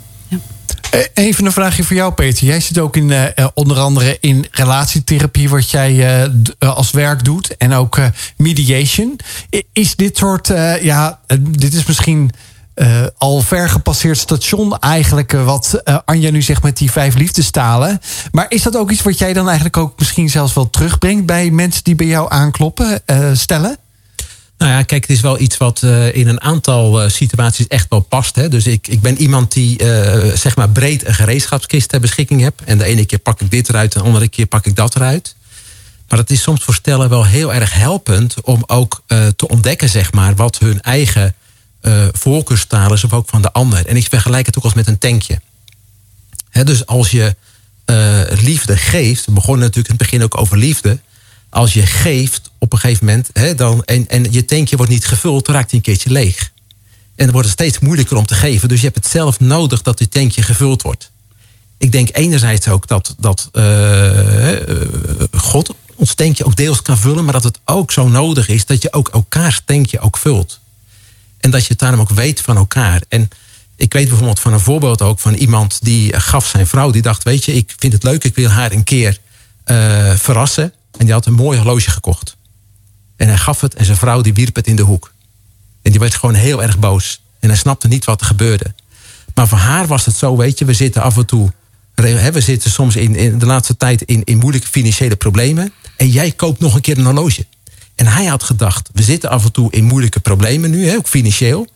Eh, even een vraagje voor jou, Peter. Jij zit ook in, uh, onder andere in relatietherapie, wat jij als werk doet. En ook mediation. Is dit soort, ja, dit is misschien al ver gepasseerd station eigenlijk, wat Anja nu zegt met die vijf liefdestalen. Maar is dat ook iets wat jij dan eigenlijk ook misschien zelfs wel terugbrengt bij mensen die bij jou aankloppen, stellen? Nou ja, kijk, het is wel iets wat uh, in een aantal uh, situaties echt wel past. Hè. Dus ik, ik ben iemand die uh, zeg maar breed een gereedschapskist ter beschikking heb. En de ene keer pak ik dit eruit, de andere keer pak ik dat eruit. Maar het is soms voor stellen wel heel erg helpend om ook te ontdekken, zeg maar, wat hun eigen voorkeurstaal is, of ook van de ander. En ik vergelijk het ook als met een tankje. Hè, dus als je liefde geeft, we begonnen natuurlijk in het begin ook over liefde als je geeft op een gegeven moment, hè, dan, en, en je tankje wordt niet gevuld, dan raakt hij een keertje leeg. En dan wordt het steeds moeilijker om te geven. Dus je hebt het zelf nodig dat je tankje gevuld wordt. Ik denk enerzijds ook dat, dat uh, God ons tankje ook deels kan vullen, maar dat het ook zo nodig is dat je ook elkaars tankje ook vult. En dat je het daarom ook weet van elkaar. En ik weet bijvoorbeeld van een voorbeeld ook van iemand die gaf zijn vrouw, die dacht, weet je, ik vind het leuk, ik wil haar een keer uh, verrassen. En die had een mooi horloge gekocht. En hij gaf het en zijn vrouw die wierp het in de hoek. En die werd gewoon heel erg boos. En hij snapte niet wat er gebeurde. Maar voor haar was het zo, weet je, we zitten af en toe... We zitten soms in, in de laatste tijd in, in moeilijke financiële problemen. En jij koopt nog een keer een horloge. En hij had gedacht, we zitten af en toe in moeilijke problemen nu, ook financieel.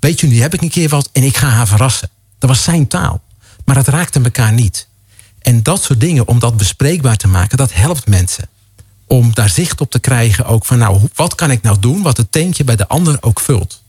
Weet je, nu heb ik een keer wat en ik ga haar verrassen. Dat was zijn taal. Maar het raakte elkaar niet. En dat soort dingen, om dat bespreekbaar te maken, dat helpt mensen om daar zicht op te krijgen ook van nou, wat kan ik nou doen wat het tankje bij de ander ook vult.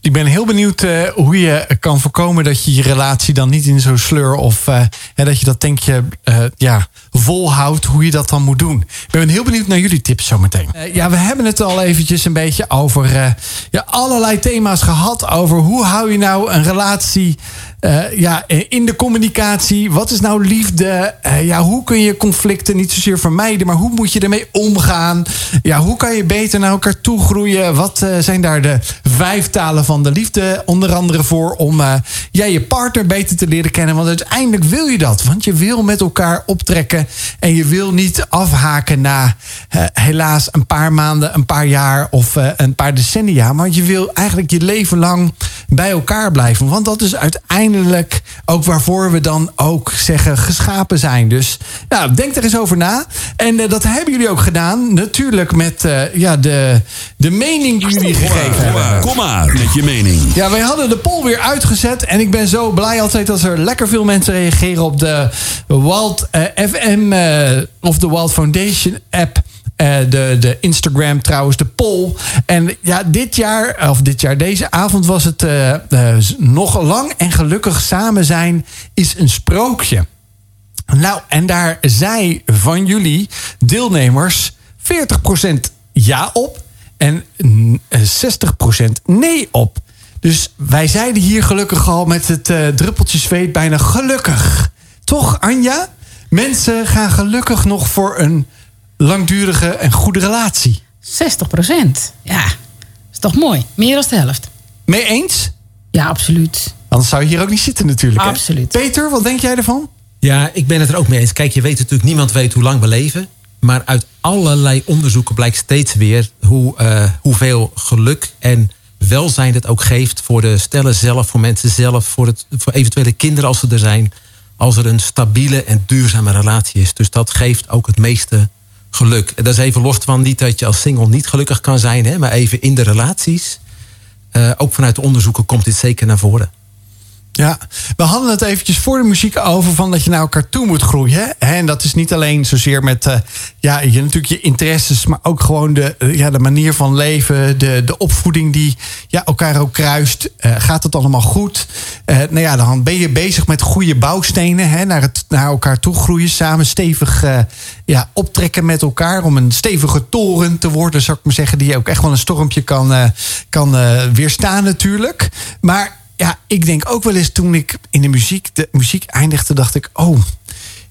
Ik ben heel benieuwd uh, hoe je kan voorkomen dat je je relatie dan niet in zo'n sleur of uh, dat je dat tankje uh, ja, volhoudt, hoe je dat dan moet doen. Ik ben heel benieuwd naar jullie tips zometeen. ja, we hebben het al eventjes een beetje over ja, allerlei thema's gehad. Over hoe hou je nou een relatie uh, ja, in de communicatie. Wat is nou liefde? Uh, ja, hoe kun je conflicten niet zozeer vermijden, maar hoe moet je ermee omgaan? Ja, hoe kan je beter naar elkaar toe groeien? Wat zijn daar de vijf talen van de liefde onder andere voor om ja, je partner beter te leren kennen? Want uiteindelijk wil je dat, want je wil met elkaar optrekken en je wil niet afhaken na helaas een paar maanden, een paar jaar of een paar decennia, maar je wil eigenlijk je leven lang bij elkaar blijven, want dat is uiteindelijk uiteindelijk ook waarvoor we dan ook zeggen geschapen zijn. Dus nou, denk er eens over na. En uh, dat hebben jullie ook gedaan. Natuurlijk met uh, ja, de, de mening die jullie gegeven hebben. Kom maar met je mening. Ja, wij hadden de poll weer uitgezet. En ik ben zo blij altijd als er lekker veel mensen reageren op de Wild uh, FM of de Wild Foundation app. Uh, de, de Instagram trouwens, de poll. En ja, dit jaar, of dit jaar, deze avond was het uh, uh, nog lang en gelukkig samen zijn is een sprookje. Nou, en daar zei van jullie deelnemers 40% ja op en 60% nee op. Dus wij zeiden hier gelukkig al met het druppeltje zweet bijna gelukkig. Toch, Anja? Mensen gaan gelukkig nog voor een langdurige en goede relatie. 60 procent. Ja, is toch mooi. Meer dan de helft. Mee eens? Ja, absoluut. Anders zou je hier ook niet zitten natuurlijk. hè? Absoluut. Peter, wat denk jij ervan? Ja, ik ben het er ook mee eens. Kijk, je weet natuurlijk, niemand weet hoe lang we leven. Maar uit allerlei onderzoeken blijkt steeds weer hoe, eh, hoeveel geluk en welzijn het ook geeft voor de stellen zelf, voor mensen zelf, voor, het, voor eventuele kinderen als ze er zijn. Als er een stabiele en duurzame relatie is. Dus dat geeft ook het meeste geluk. Dat is even los van niet dat je als single niet gelukkig kan zijn, hè, maar even in de relaties. eh, ook vanuit de onderzoeken komt dit zeker naar voren. Ja, we hadden het eventjes voor de muziek over van dat je naar elkaar toe moet groeien. En dat is niet alleen zozeer met uh, ja, je, natuurlijk je interesses, maar ook gewoon de, uh, ja, de manier van leven, de, de opvoeding die ja, elkaar ook kruist. Uh, gaat het allemaal goed? nou ja, dan ben je bezig met goede bouwstenen hè, naar, het, naar elkaar toe groeien. Samen stevig ja, optrekken met elkaar om een stevige toren te worden, zou ik maar zeggen. Die ook echt wel een stormpje kan, kan weerstaan natuurlijk. Maar ja, ik denk ook wel eens toen ik in de muziek, de muziek eindigde, dacht ik, oh,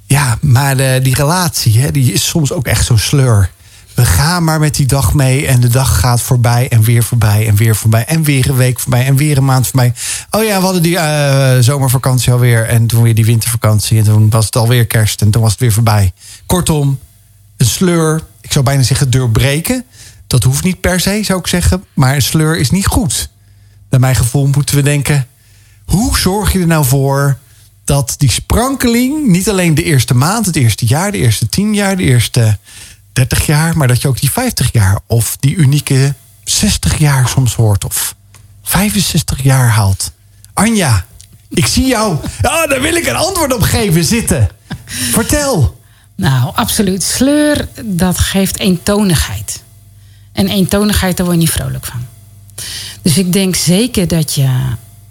ja, maar de, die relatie, hè, die is soms ook echt zo sleur. We gaan maar met die dag mee en de dag gaat voorbij en weer voorbij en weer voorbij en weer een week voorbij en weer een maand voorbij. Oh ja, we hadden die uh, zomervakantie alweer en toen weer die wintervakantie en toen was het alweer kerst en toen was het weer voorbij. Kortom, een sleur, ik zou bijna zeggen doorbreken. Dat hoeft niet per se, zou ik zeggen, maar een sleur is niet goed naar mijn gevoel moeten we denken: hoe zorg je er nou voor dat die sprankeling niet alleen de eerste maand, het eerste jaar, de eerste tien jaar, de eerste 30 jaar, maar dat je ook die 50 jaar of die unieke 60 jaar soms hoort of 65 jaar haalt? Anja, ik zie jou. Oh, <laughs> daar wil ik een antwoord op geven zitten. Vertel. Nou, absoluut. Sleur, dat geeft eentonigheid. En eentonigheid, daar word je niet vrolijk van. Dus ik denk zeker dat je,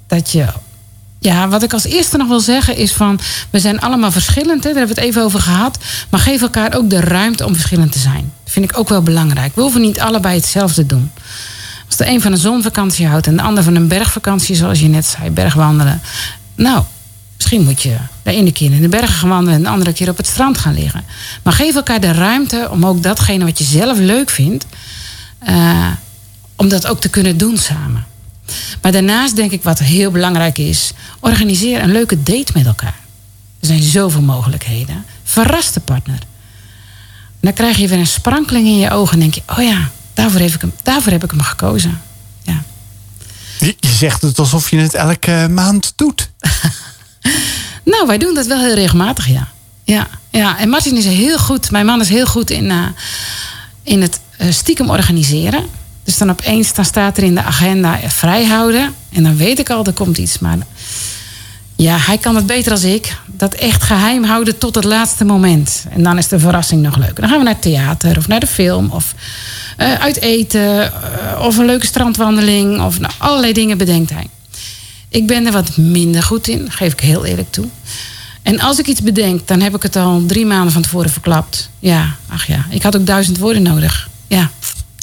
dat je. Ja, wat ik als eerste nog wil zeggen is van. We zijn allemaal verschillend, hè, daar hebben we het even over gehad. Maar geef elkaar ook de ruimte om verschillend te zijn. Dat vind ik ook wel belangrijk. We hoeven niet allebei hetzelfde doen. Als de een van een zonvakantie houdt en de ander van een bergvakantie, zoals je net zei, bergwandelen. Nou, misschien moet je de ene keer in de bergen gaan wandelen en de andere keer op het strand gaan liggen. Maar geef elkaar de ruimte om ook datgene wat je zelf leuk vindt. Uh, om dat ook te kunnen doen samen. Maar daarnaast denk ik wat heel belangrijk is: organiseer een leuke date met elkaar. Er zijn zoveel mogelijkheden. Verras de partner. En dan krijg je weer een sprankeling in je ogen en denk je: oh ja, daarvoor heb ik hem, daarvoor heb ik hem gekozen. Ja. Je, zegt het alsof je het elke maand doet. <laughs> nou, wij doen dat wel heel regelmatig, ja. Ja, ja. en Martin is heel goed, mijn man is heel goed in, uh, in het uh, stiekem organiseren. Dus dan opeens dan staat er in de agenda vrijhouden. En dan weet ik al, er komt iets. Maar ja, hij kan het beter als ik. Dat echt geheim houden tot het laatste moment. En dan is de verrassing nog leuk. Dan gaan we naar het theater of naar de film. Of uh, uit eten. Uh, of een leuke strandwandeling. Of nou, allerlei dingen bedenkt hij. Ik ben er wat minder goed in, geef ik heel eerlijk toe. En als ik iets bedenk, dan heb ik het al drie maanden van tevoren verklapt. Ja, ach ja, ik had ook duizend woorden nodig. Ja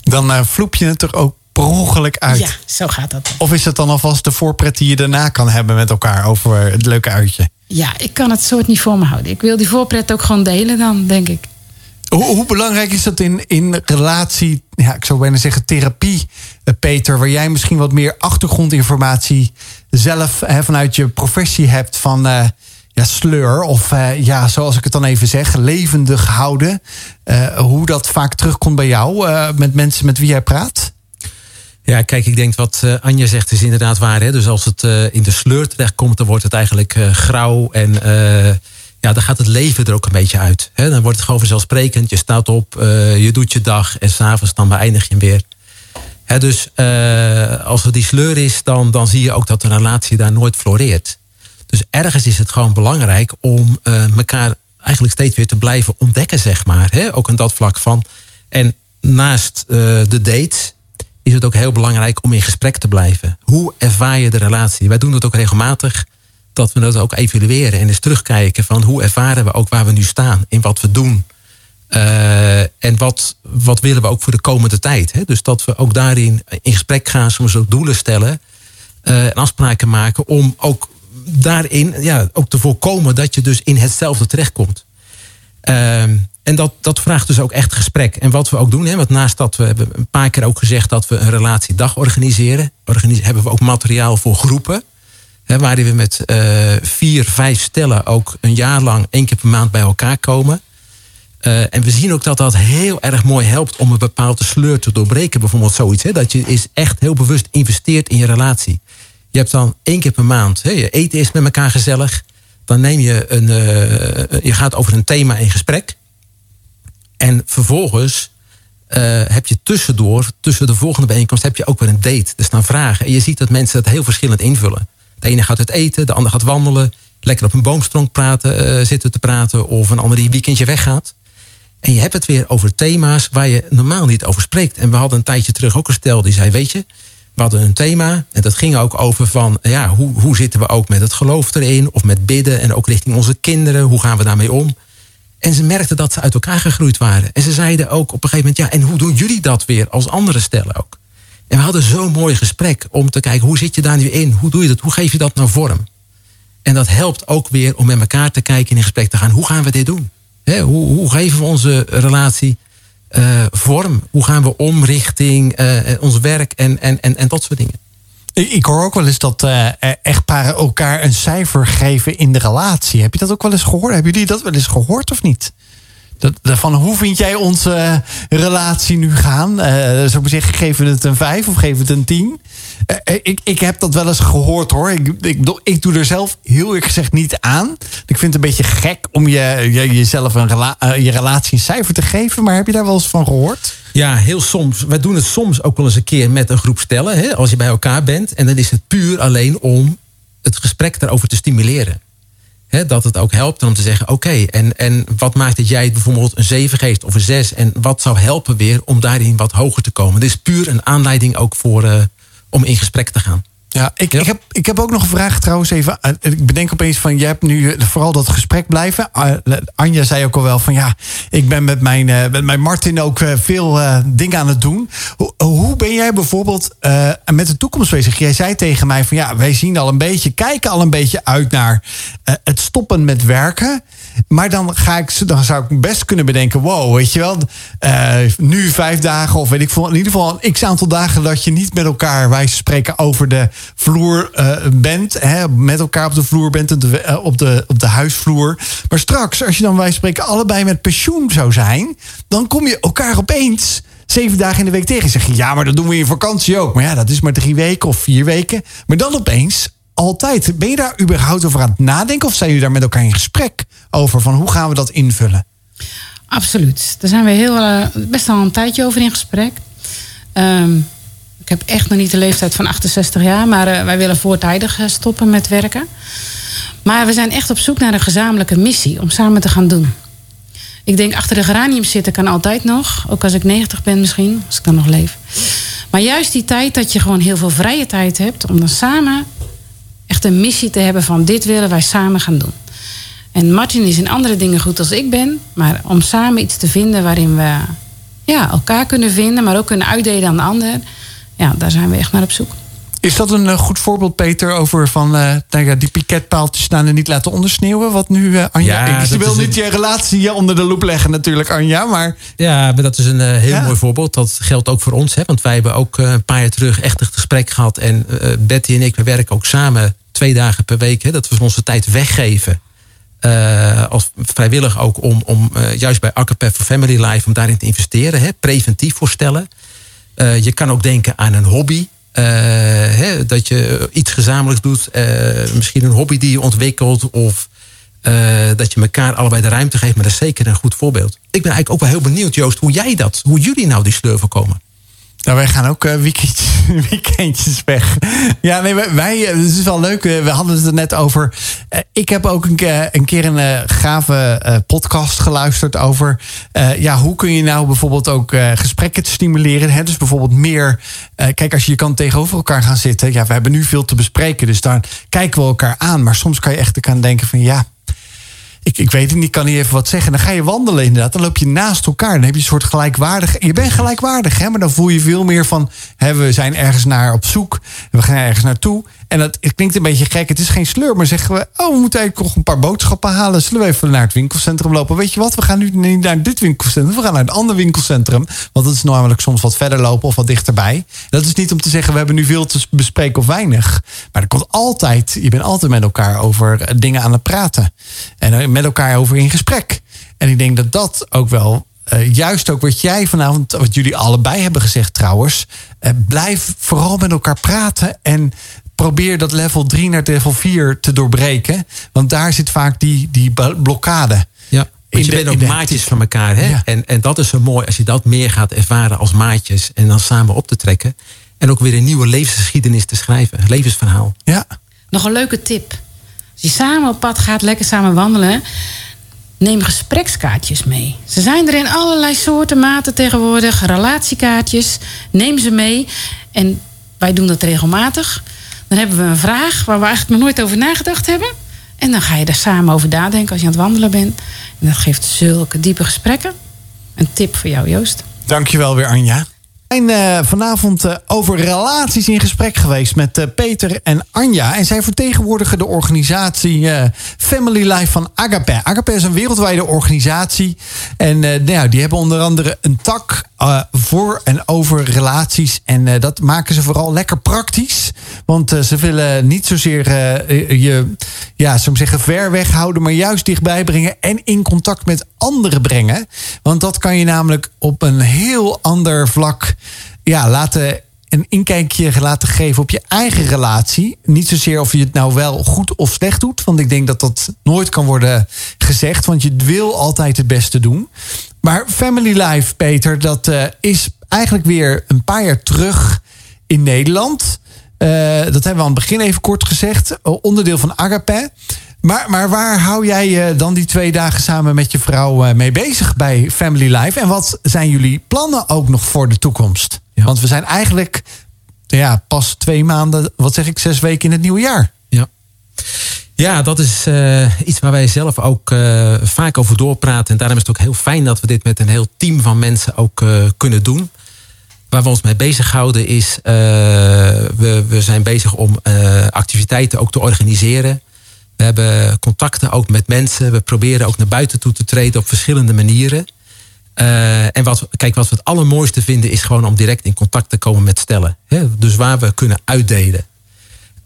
dan uh, vloep je het er ook per ongeluk uit. Ja, zo gaat dat. Of is het dan alvast de voorpret die je daarna kan hebben met elkaar over het leuke uitje? Ja, ik kan het soort niet voor me houden. Ik wil die voorpret ook gewoon delen dan, denk ik. Hoe, hoe belangrijk is dat in, in relatie, ja, ik zou bijna zeggen therapie, eh, Peter, waar jij misschien wat meer achtergrondinformatie zelf hè, vanuit je professie hebt van. Uh, ja, sleur, of uh, ja, zoals ik het dan even zeg, levendig houden. Uh, hoe dat vaak terugkomt bij jou uh, met mensen met wie jij praat? Ja, kijk, ik denk wat Anja zegt is inderdaad waar. Hè? Dus als het in de sleur terechtkomt, dan wordt het eigenlijk grauw. En ja, dan gaat het leven er ook een beetje uit. Hè? Dan wordt het gewoon vanzelfsprekend. Je staat op, je doet je dag en s'avonds dan beëindig je weer. Hè, dus als er die sleur is, dan, dan zie je ook dat de relatie daar nooit floreert. Dus ergens is het gewoon belangrijk om uh, elkaar eigenlijk steeds weer te blijven ontdekken, zeg maar. Hè? Ook aan dat vlak van. En naast uh, de date is het ook heel belangrijk om in gesprek te blijven. Hoe ervaar je de relatie? Wij doen dat ook regelmatig. Dat we dat ook evalueren en eens terugkijken van hoe ervaren we ook waar we nu staan, in wat we doen. Uh, en wat, wat willen we ook voor de komende tijd. Hè? Dus dat we ook daarin in gesprek gaan, soms ook doelen stellen. En afspraken maken om ook daarin ja, ook te voorkomen dat je dus in hetzelfde terechtkomt. Uh, En dat, dat vraagt dus ook echt gesprek. En wat we ook doen, hè, want naast dat we hebben een paar keer ook gezegd dat we een relatiedag organiseren, organise- hebben we ook materiaal voor groepen. Hè, waarin we met eh, vier, vijf stellen ook een jaar lang één keer per maand bij elkaar komen. Eh, en we zien ook dat dat heel erg mooi helpt om een bepaalde sleur te doorbreken. Bijvoorbeeld zoiets. Hè, dat je is echt heel bewust investeert in je relatie. Je hebt dan één keer per maand. Je eten is met elkaar gezellig. Dan neem je een. eh, je gaat over een thema in gesprek. En vervolgens eh, heb je tussendoor, tussen de volgende bijeenkomst, heb je ook weer een date. Er staan vragen. En je ziet dat mensen dat heel verschillend invullen. De ene gaat het eten, de ander gaat wandelen. Lekker op een boomstronk praten, eh, zitten te praten. Of een ander die een weekendje weggaat. En je hebt het weer over thema's waar je normaal niet over spreekt. En we hadden een tijdje terug ook een stel die zei: Weet je, we hadden een thema. En dat ging ook over van ja, hoe, hoe zitten we ook met het geloof erin? Of met bidden en ook richting onze kinderen. Hoe gaan we daarmee om? En ze merkten dat ze uit elkaar gegroeid waren. En ze zeiden ook op een gegeven moment: ja, en hoe doen jullie dat weer als andere stellen ook? En we hadden zo'n mooi gesprek om te kijken hoe zit je daar nu in? Hoe doe je dat? Hoe geef je dat nou vorm? En dat helpt ook weer om met elkaar te kijken en in gesprek te gaan. Hoe gaan we dit doen? Hoe, hoe geven we onze relatie eh, vorm? Hoe gaan we om richting eh, ons werk en, en, en, en dat soort dingen? Ik hoor ook wel eens dat eh, echtparen elkaar een cijfer geven in de relatie. Heb je dat ook wel eens gehoord? Hebben jullie dat wel eens gehoord of niet? Dat, van hoe vind jij onze eh, relatie nu gaan? Eh zou ik zeggen, geven we het een 5 of geven we het een 10? Eh, ik, ik heb dat wel eens gehoord hoor. Ik, ik, ik doe er zelf heel eerlijk gezegd niet aan. Ik vind het een beetje gek om je, je, jezelf een je relatie een cijfer te geven. Maar heb je daar wel eens van gehoord? Ja, heel soms. Wij doen het soms ook wel eens een keer met een groep stellen. Hè, als je bij elkaar bent. En dan is het puur alleen om het gesprek daarover te stimuleren. Dat het ook helpt om te zeggen: oké, en, en wat maakt dat jij bijvoorbeeld een 7 geeft of een 6? En wat zou helpen weer om daarin wat hoger te komen? Dit is puur een aanleiding ook voor, eh, om in gesprek te gaan. Ja, ik, Ja. Ik, heb, ik heb ook nog een vraag trouwens even. Eh, Ik bedenk opeens van, jij hebt nu eh, vooral dat gesprek blijven. Ah, Anja zei ook al wel van, ja, ik ben met mijn, eh, met mijn Martin ook eh, veel eh, dingen aan het doen. Hoe, hoe ben jij bijvoorbeeld eh, met de toekomst bezig? Jij zei tegen mij van, ja, wij zien al een beetje, kijken al een beetje uit naar eh, het stoppen met werken. Maar dan, ga ik, dan zou ik best kunnen bedenken, wow, weet je wel, eh, nu vijf dagen of weet ik veel, in ieder geval een x aantal dagen dat je niet met elkaar, wij spreken, over de vloer eh, bent, hè, met elkaar op de vloer bent, op de, eh, op, de, op de huisvloer. Maar straks, als je dan wij spreken allebei met pensioen zou zijn, dan kom je elkaar opeens zeven dagen in de week tegen. Zeg je, ja, maar dat doen we in vakantie ook. Maar ja, dat is maar drie weken of vier weken. Maar dan opeens altijd. Ben je daar überhaupt over aan het nadenken? Of zijn jullie daar met elkaar in gesprek over? Van hoe gaan we dat invullen? Absoluut. Daar zijn we heel, eh, best al een tijdje over in gesprek. Ehm, ik heb echt nog niet de leeftijd van 68 jaar, maar eh, wij willen voortijdig eh, stoppen met werken. Maar we zijn echt op zoek naar een gezamenlijke missie om samen te gaan doen. Ik denk achter de geranium zitten kan altijd nog, ook als ik 90 ben misschien, als ik dan nog leef. Maar juist die tijd dat je gewoon heel veel vrije tijd hebt om dan samen echt een missie te hebben van dit willen wij samen gaan doen. En Martin is in andere dingen goed als ik ben. Maar om samen iets te vinden waarin we ja, elkaar kunnen vinden, maar ook kunnen uitdelen aan de ander. Ja, daar zijn we echt naar op zoek. Is dat een eh, goed voorbeeld, Peter, over van ja, die piketpaaltjes staan en niet laten ondersneeuwen? Wat nu, eh, Anja? Ja, ik wil niet een- je relatie onder de loep leggen, natuurlijk, Anja. Maar Ja, maar dat is een heel Ja. mooi voorbeeld. Dat geldt ook voor ons. Hè? Want wij hebben ook een paar jaar terug echt een gesprek gehad. En Betty en ik, we werken ook samen twee dagen per week. Hè? Dat we onze tijd weggeven. eh, als vrijwillig ook om, om eh, juist bij Akkerpef for Family Life... om daarin te investeren. Hè? Preventief voorstellen. Eh, je kan ook denken aan een hobby. Eh, hè, dat je iets gezamenlijks doet. Eh, misschien een hobby die je ontwikkelt. Of eh, dat je elkaar allebei de ruimte geeft. Maar dat is zeker een goed voorbeeld. Ik ben eigenlijk ook wel heel benieuwd, Joost, hoe jij dat, hoe jullie nou die sleur voorkomen. Nou, wij gaan ook eh, <laughs> weekendjes, weg. Ja, nee, wij, eh, het is wel leuk. eh, We hadden het er net over. Ik heb ook een een, keer een gave podcast geluisterd over. ja, hoe kun je nou bijvoorbeeld ook gesprekken stimuleren? Hè? Dus bijvoorbeeld meer. kijk, als je je kan tegenover elkaar gaan zitten. Ja, we hebben nu veel te bespreken. Dus daar kijken we elkaar aan. Maar soms kan je echt gaan denken van ja. Ik, ik weet het niet, ik kan niet even wat zeggen. Dan ga je wandelen inderdaad. Dan loop je naast elkaar. Dan heb je een soort gelijkwaardig. Je bent gelijkwaardig, hè? maar dan voel je veel meer van... We zijn ergens naar op zoek. We gaan ergens naartoe. En dat het klinkt een beetje gek. Het is geen sleur, maar zeggen we... oh, we moeten eigenlijk nog een paar boodschappen halen. Zullen we even naar het winkelcentrum lopen? Weet je wat, we gaan nu niet naar dit winkelcentrum. We gaan naar het andere winkelcentrum. Want dat is namelijk soms wat verder lopen of wat dichterbij. Dat is niet om te zeggen, we hebben nu veel te bespreken of weinig. Maar er komt altijd... je bent altijd met elkaar over dingen aan het praten. En met elkaar over in gesprek. En ik denk dat dat ook wel uh, juist ook wat jij vanavond, wat jullie allebei hebben gezegd trouwens. Uh, blijf vooral met elkaar praten en probeer dat level 3 naar level 4 te doorbreken. Want daar zit vaak die, die blokkade. Ja. Want je bent ook maatjes van elkaar. Hè? En, en dat is zo mooi als je dat meer gaat ervaren als maatjes. En dan samen op te trekken. En ook weer een nieuwe levensgeschiedenis te schrijven. Een levensverhaal. Ja. Nog een leuke tip. Als je samen op pad gaat, lekker samen wandelen neem gesprekskaartjes mee. Ze zijn er in allerlei soorten, maten tegenwoordig. Relatiekaartjes. Neem ze mee. En wij doen dat regelmatig. Dan hebben we een vraag waar we eigenlijk nog nooit over nagedacht hebben. En dan ga je er samen over nadenken als je aan het wandelen bent. En dat geeft zulke diepe gesprekken. Een tip voor jou, Joost. Dankjewel weer, Anja zijn uh, vanavond uh, over relaties in gesprek geweest met uh, Peter en Anja. En zij vertegenwoordigen de organisatie Family Life van Agape. Agape is een wereldwijde organisatie. En nou, die hebben onder andere een tak voor en over relaties. En dat maken ze vooral lekker praktisch. Want ze willen niet zozeer je, ja, zou zeggen, ver weg houden, maar juist dichtbij brengen en in contact met anderen brengen. Want dat kan je namelijk op een heel ander vlak ja, laten een inkijkje laten geven op je eigen relatie. Niet zozeer of je het nou wel goed of slecht doet. Want ik denk dat dat nooit kan worden gezegd. Want je wil altijd het beste doen. Maar Family Life, Peter, dat uh, is eigenlijk weer een paar jaar terug in Nederland. Uh, dat hebben we aan het begin even kort gezegd. Onderdeel van Agape. Maar, maar waar hou jij je eh, dan die twee dagen samen met je vrouw eh, mee bezig bij Family Life? En wat zijn jullie plannen ook nog voor de toekomst? Want we zijn eigenlijk ja, pas twee maanden, wat zeg ik, zes weken in het nieuwe jaar. Ja, ja dat is uh, iets waar wij zelf ook uh, vaak over doorpraten. En daarom is het ook heel fijn dat we dit met een heel team van mensen ook uh, kunnen doen. Waar we ons mee bezighouden is, we, we zijn bezig om activiteiten ook te organiseren we hebben contacten ook met mensen. We proberen ook naar buiten toe te treden op verschillende manieren. Uh, en wat, kijk, wat we het allermooiste vinden is gewoon om direct in contact te komen met stellen. Hè? Dus waar we kunnen uitdelen.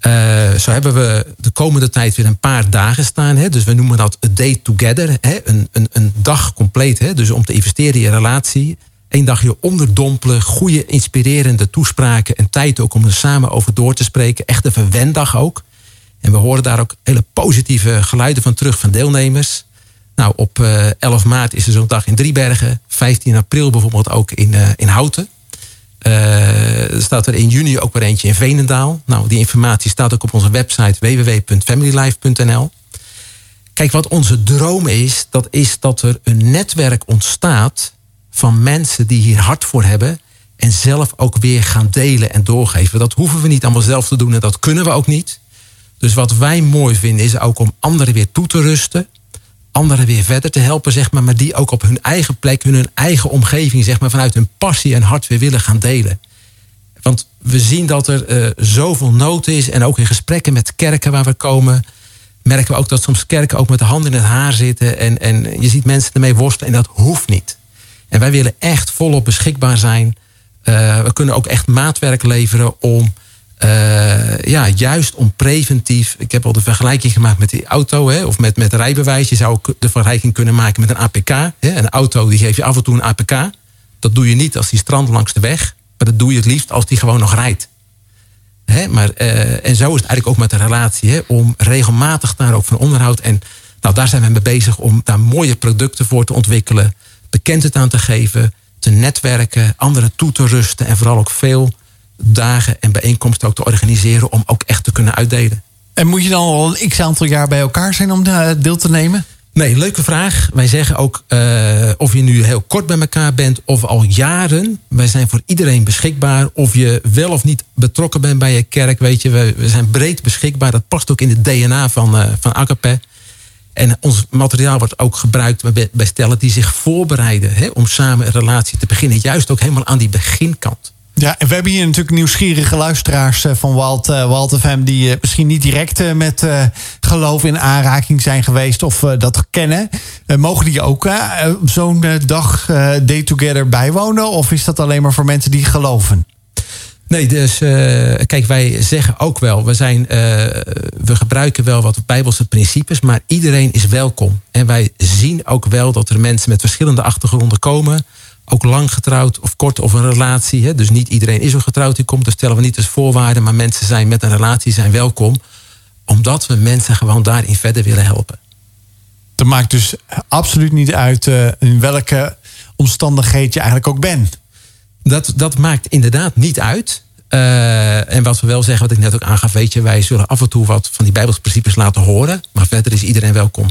Uh, zo hebben we de komende tijd weer een paar dagen staan. Hè? Dus we noemen dat a day together. Hè? Een, een, een dag compleet. Hè? Dus om te investeren in relatie. Eén dagje onderdompelen. Goede, inspirerende toespraken. En tijd ook om er samen over door te spreken. Echt een verwenddag ook. En we horen daar ook hele positieve geluiden van terug van deelnemers. Nou, op 11 eh, maart is er zo'n dag in Driebergen. 15 april bijvoorbeeld ook in, uh, in Houten. Uh, er staat er in juni ook weer eentje in Venendaal. Nou, die informatie staat ook op onze website www.familylife.nl. Kijk, wat onze droom is, dat is dat er een netwerk ontstaat van mensen die hier hard voor hebben en zelf ook weer gaan delen en doorgeven. Dat hoeven we niet allemaal zelf te doen en dat kunnen we ook niet. Dus wat wij mooi vinden is ook om anderen weer toe te rusten. Anderen weer verder te helpen, zeg maar. Maar die ook op hun eigen plek, hun eigen omgeving, zeg maar. Vanuit hun passie en hart weer willen gaan delen. Want we zien dat er uh, zoveel nood is. En ook in gesprekken met kerken waar we komen. Merken we ook dat soms kerken ook met de handen in het haar zitten. En, en je ziet mensen ermee worstelen. En dat hoeft niet. En wij willen echt volop beschikbaar zijn. Uh, we kunnen ook echt maatwerk leveren om uh, ja, juist om preventief. Ik heb al de vergelijking gemaakt met die auto, hè, of met, met rijbewijs. Je zou ook de vergelijking kunnen maken met een APK. Hè. Een auto die geeft je af en toe een APK. Dat doe je niet als die strand langs de weg. Maar dat doe je het liefst als die gewoon nog rijdt. Hè, maar, uh, en zo is het eigenlijk ook met de relatie. Hè, om regelmatig daar ook van onderhoud. En nou, daar zijn we mee bezig om daar mooie producten voor te ontwikkelen. Bekendheid aan te geven. Te netwerken. Anderen toe te rusten. En vooral ook veel dagen en bijeenkomsten ook te organiseren om ook echt te kunnen uitdelen. En moet je dan al een x aantal jaar bij elkaar zijn om eh, deel te nemen? Nee, leuke vraag. Wij zeggen ook uh, of je nu heel kort bij elkaar bent of al jaren. Wij zijn voor iedereen beschikbaar. Of je wel of niet betrokken bent bij je kerk. Weet je, we, we zijn breed beschikbaar. Dat past ook in het DNA van, uh, van. En ons materiaal wordt ook gebruikt bij, bij stellen die zich voorbereiden hè, om samen een relatie te beginnen. Juist ook helemaal aan die beginkant. Ja, en we hebben hier natuurlijk nieuwsgierige luisteraars eh, van Walt, uh, Walt FM... die uh, misschien niet direct met geloof in aanraking zijn geweest of dat kennen. mogen die ook zo'n dag Day Together bijwonen? Of is dat alleen maar voor mensen die geloven? Nee, dus kijk, wij zeggen ook wel, we, zijn, we gebruiken wel wat bijbelse principes, maar iedereen is welkom. En wij zien ook wel dat er mensen met verschillende achtergronden komen ook lang getrouwd of kort of een relatie. Hè? Dus niet iedereen is een getrouwd die komt. Dat stellen we niet als voorwaarde. Maar mensen zijn met een relatie zijn welkom. Omdat we mensen gewoon daarin verder willen helpen. Dat maakt dus absoluut niet uit uh, in welke omstandigheid je eigenlijk ook bent. Dat, dat maakt inderdaad niet uit. Uh, en wat we wel zeggen, wat ik net ook aangaf, weet je, wij zullen af en toe wat van die Bijbelsprincipes laten horen. Maar verder is iedereen welkom.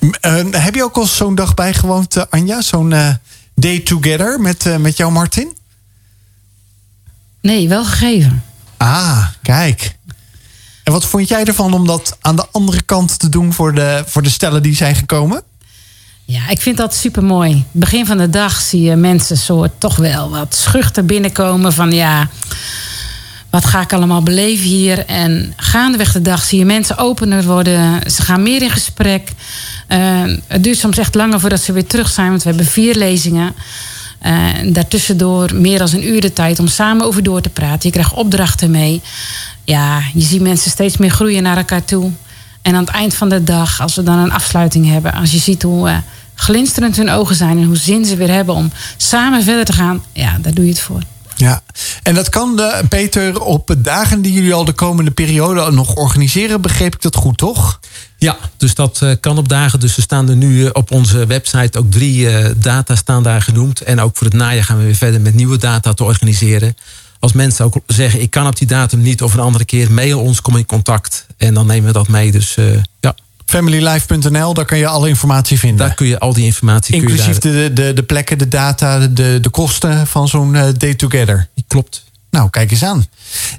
Uh, heb je ook al zo'n dag bijgewoond, Anja? Zo'n Day Together met, uh, met jou, Martin? Nee, wel gegeven. Ah, kijk. En wat vond jij ervan om dat aan de andere kant te doen voor de, voor de stellen die zijn gekomen? Ja, ik vind dat super mooi. Begin van de dag zie je mensen soort toch wel wat schuchter binnenkomen van ja, wat ga ik allemaal beleven hier? En gaandeweg de dag zie je mensen opener worden. Ze gaan meer in gesprek. Uh, het duurt soms echt langer voordat ze weer terug zijn, want we hebben vier lezingen. Uh, daartussendoor meer dan een uur de tijd om samen over door te praten. Je krijgt opdrachten mee. Ja, je ziet mensen steeds meer groeien naar elkaar toe. En aan het eind van de dag, als we dan een afsluiting hebben, als je ziet hoe uh, glinsterend hun ogen zijn en hoe zin ze weer hebben om samen verder te gaan, ja, daar doe je het voor. Ja, en dat kan de, Peter op dagen die jullie al de komende periode nog organiseren, begreep ik dat goed, toch? Ja, dus dat uh, kan op dagen. Dus er staan er nu uh, op onze website ook drie uh, data staan daar genoemd. En ook voor het najaar gaan we weer verder met nieuwe data te organiseren. Als mensen ook zeggen, ik kan op die datum niet of een andere keer, mail ons, kom in contact. En dan nemen we dat mee. Dus ja. Familylife.nl, daar kan je alle informatie vinden. Daar kun je al die informatie Inclusief de, de, de plekken, de data, de, de kosten van zo'n day together. Klopt. Nou, kijk eens aan.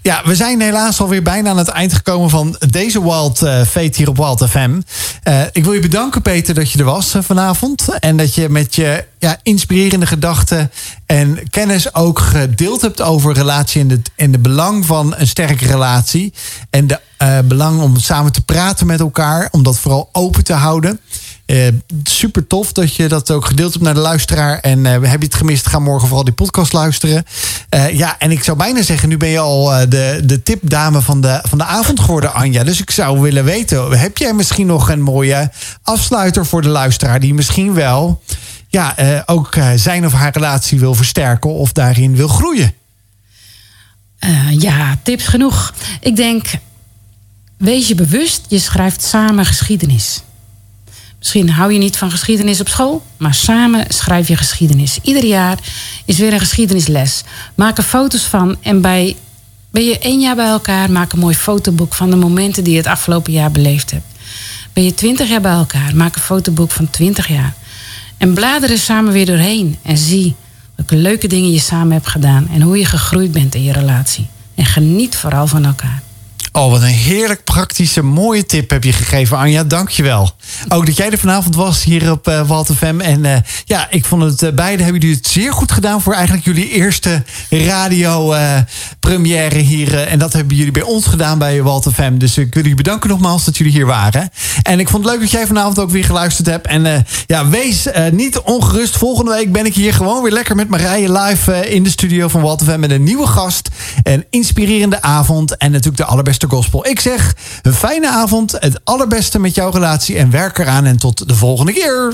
Ja, we zijn helaas alweer bijna aan het eind gekomen van deze Wild uh, Fate hier op Wild FM. Uh, ik wil je bedanken, Peter, dat je er was uh, vanavond. En dat je met je ja, inspirerende gedachten en kennis ook gedeeld hebt over relatie en de, en de belang van een sterke relatie. En de belang om samen te praten met elkaar, om dat vooral open te houden. Uh, super tof dat je dat ook gedeeld hebt naar de luisteraar. En uh, heb je het gemist, ga morgen vooral die podcast luisteren. Ja, en ik zou bijna zeggen, nu ben je al de, de tipdame van de, van de avond geworden, Anja. Dus ik zou willen weten, heb jij misschien nog een mooie afsluiter voor de luisteraar... die misschien wel ja, ook zijn of haar relatie wil versterken of daarin wil groeien? ja, tips genoeg. Ik denk, wees je bewust, je schrijft samen geschiedenis. Misschien hou je niet van geschiedenis op school, maar samen schrijf je geschiedenis. Ieder jaar is weer een geschiedenisles. Maak er foto's van en bij, ben je één jaar bij elkaar, maak een mooi fotoboek van de momenten die je het afgelopen jaar beleefd hebt. Ben je twintig jaar bij elkaar, maak een fotoboek van twintig jaar. En blader er samen weer doorheen en zie welke leuke dingen je samen hebt gedaan en hoe je gegroeid bent in je relatie. En geniet vooral van elkaar. Oh, wat een heerlijk praktische, mooie tip heb je gegeven, Anja. Dank je wel. Ook dat jij er vanavond was hier op uh, Walt FM. En uh, ja, ik vond het uh, beide hebben jullie het zeer goed gedaan voor eigenlijk jullie eerste radio première hier. en dat hebben jullie bij ons gedaan bij Walt FM. Dus ik wil jullie bedanken nogmaals dat jullie hier waren. En ik vond het leuk dat jij vanavond ook weer geluisterd hebt. En ja, wees niet ongerust. Volgende week ben ik hier gewoon weer lekker met Marije live in de studio van Walt FM met een nieuwe gast. Een inspirerende avond en natuurlijk de allerbeste gospel. Ik zeg een fijne avond, het allerbeste met jouw relatie en werk eraan en tot de volgende keer.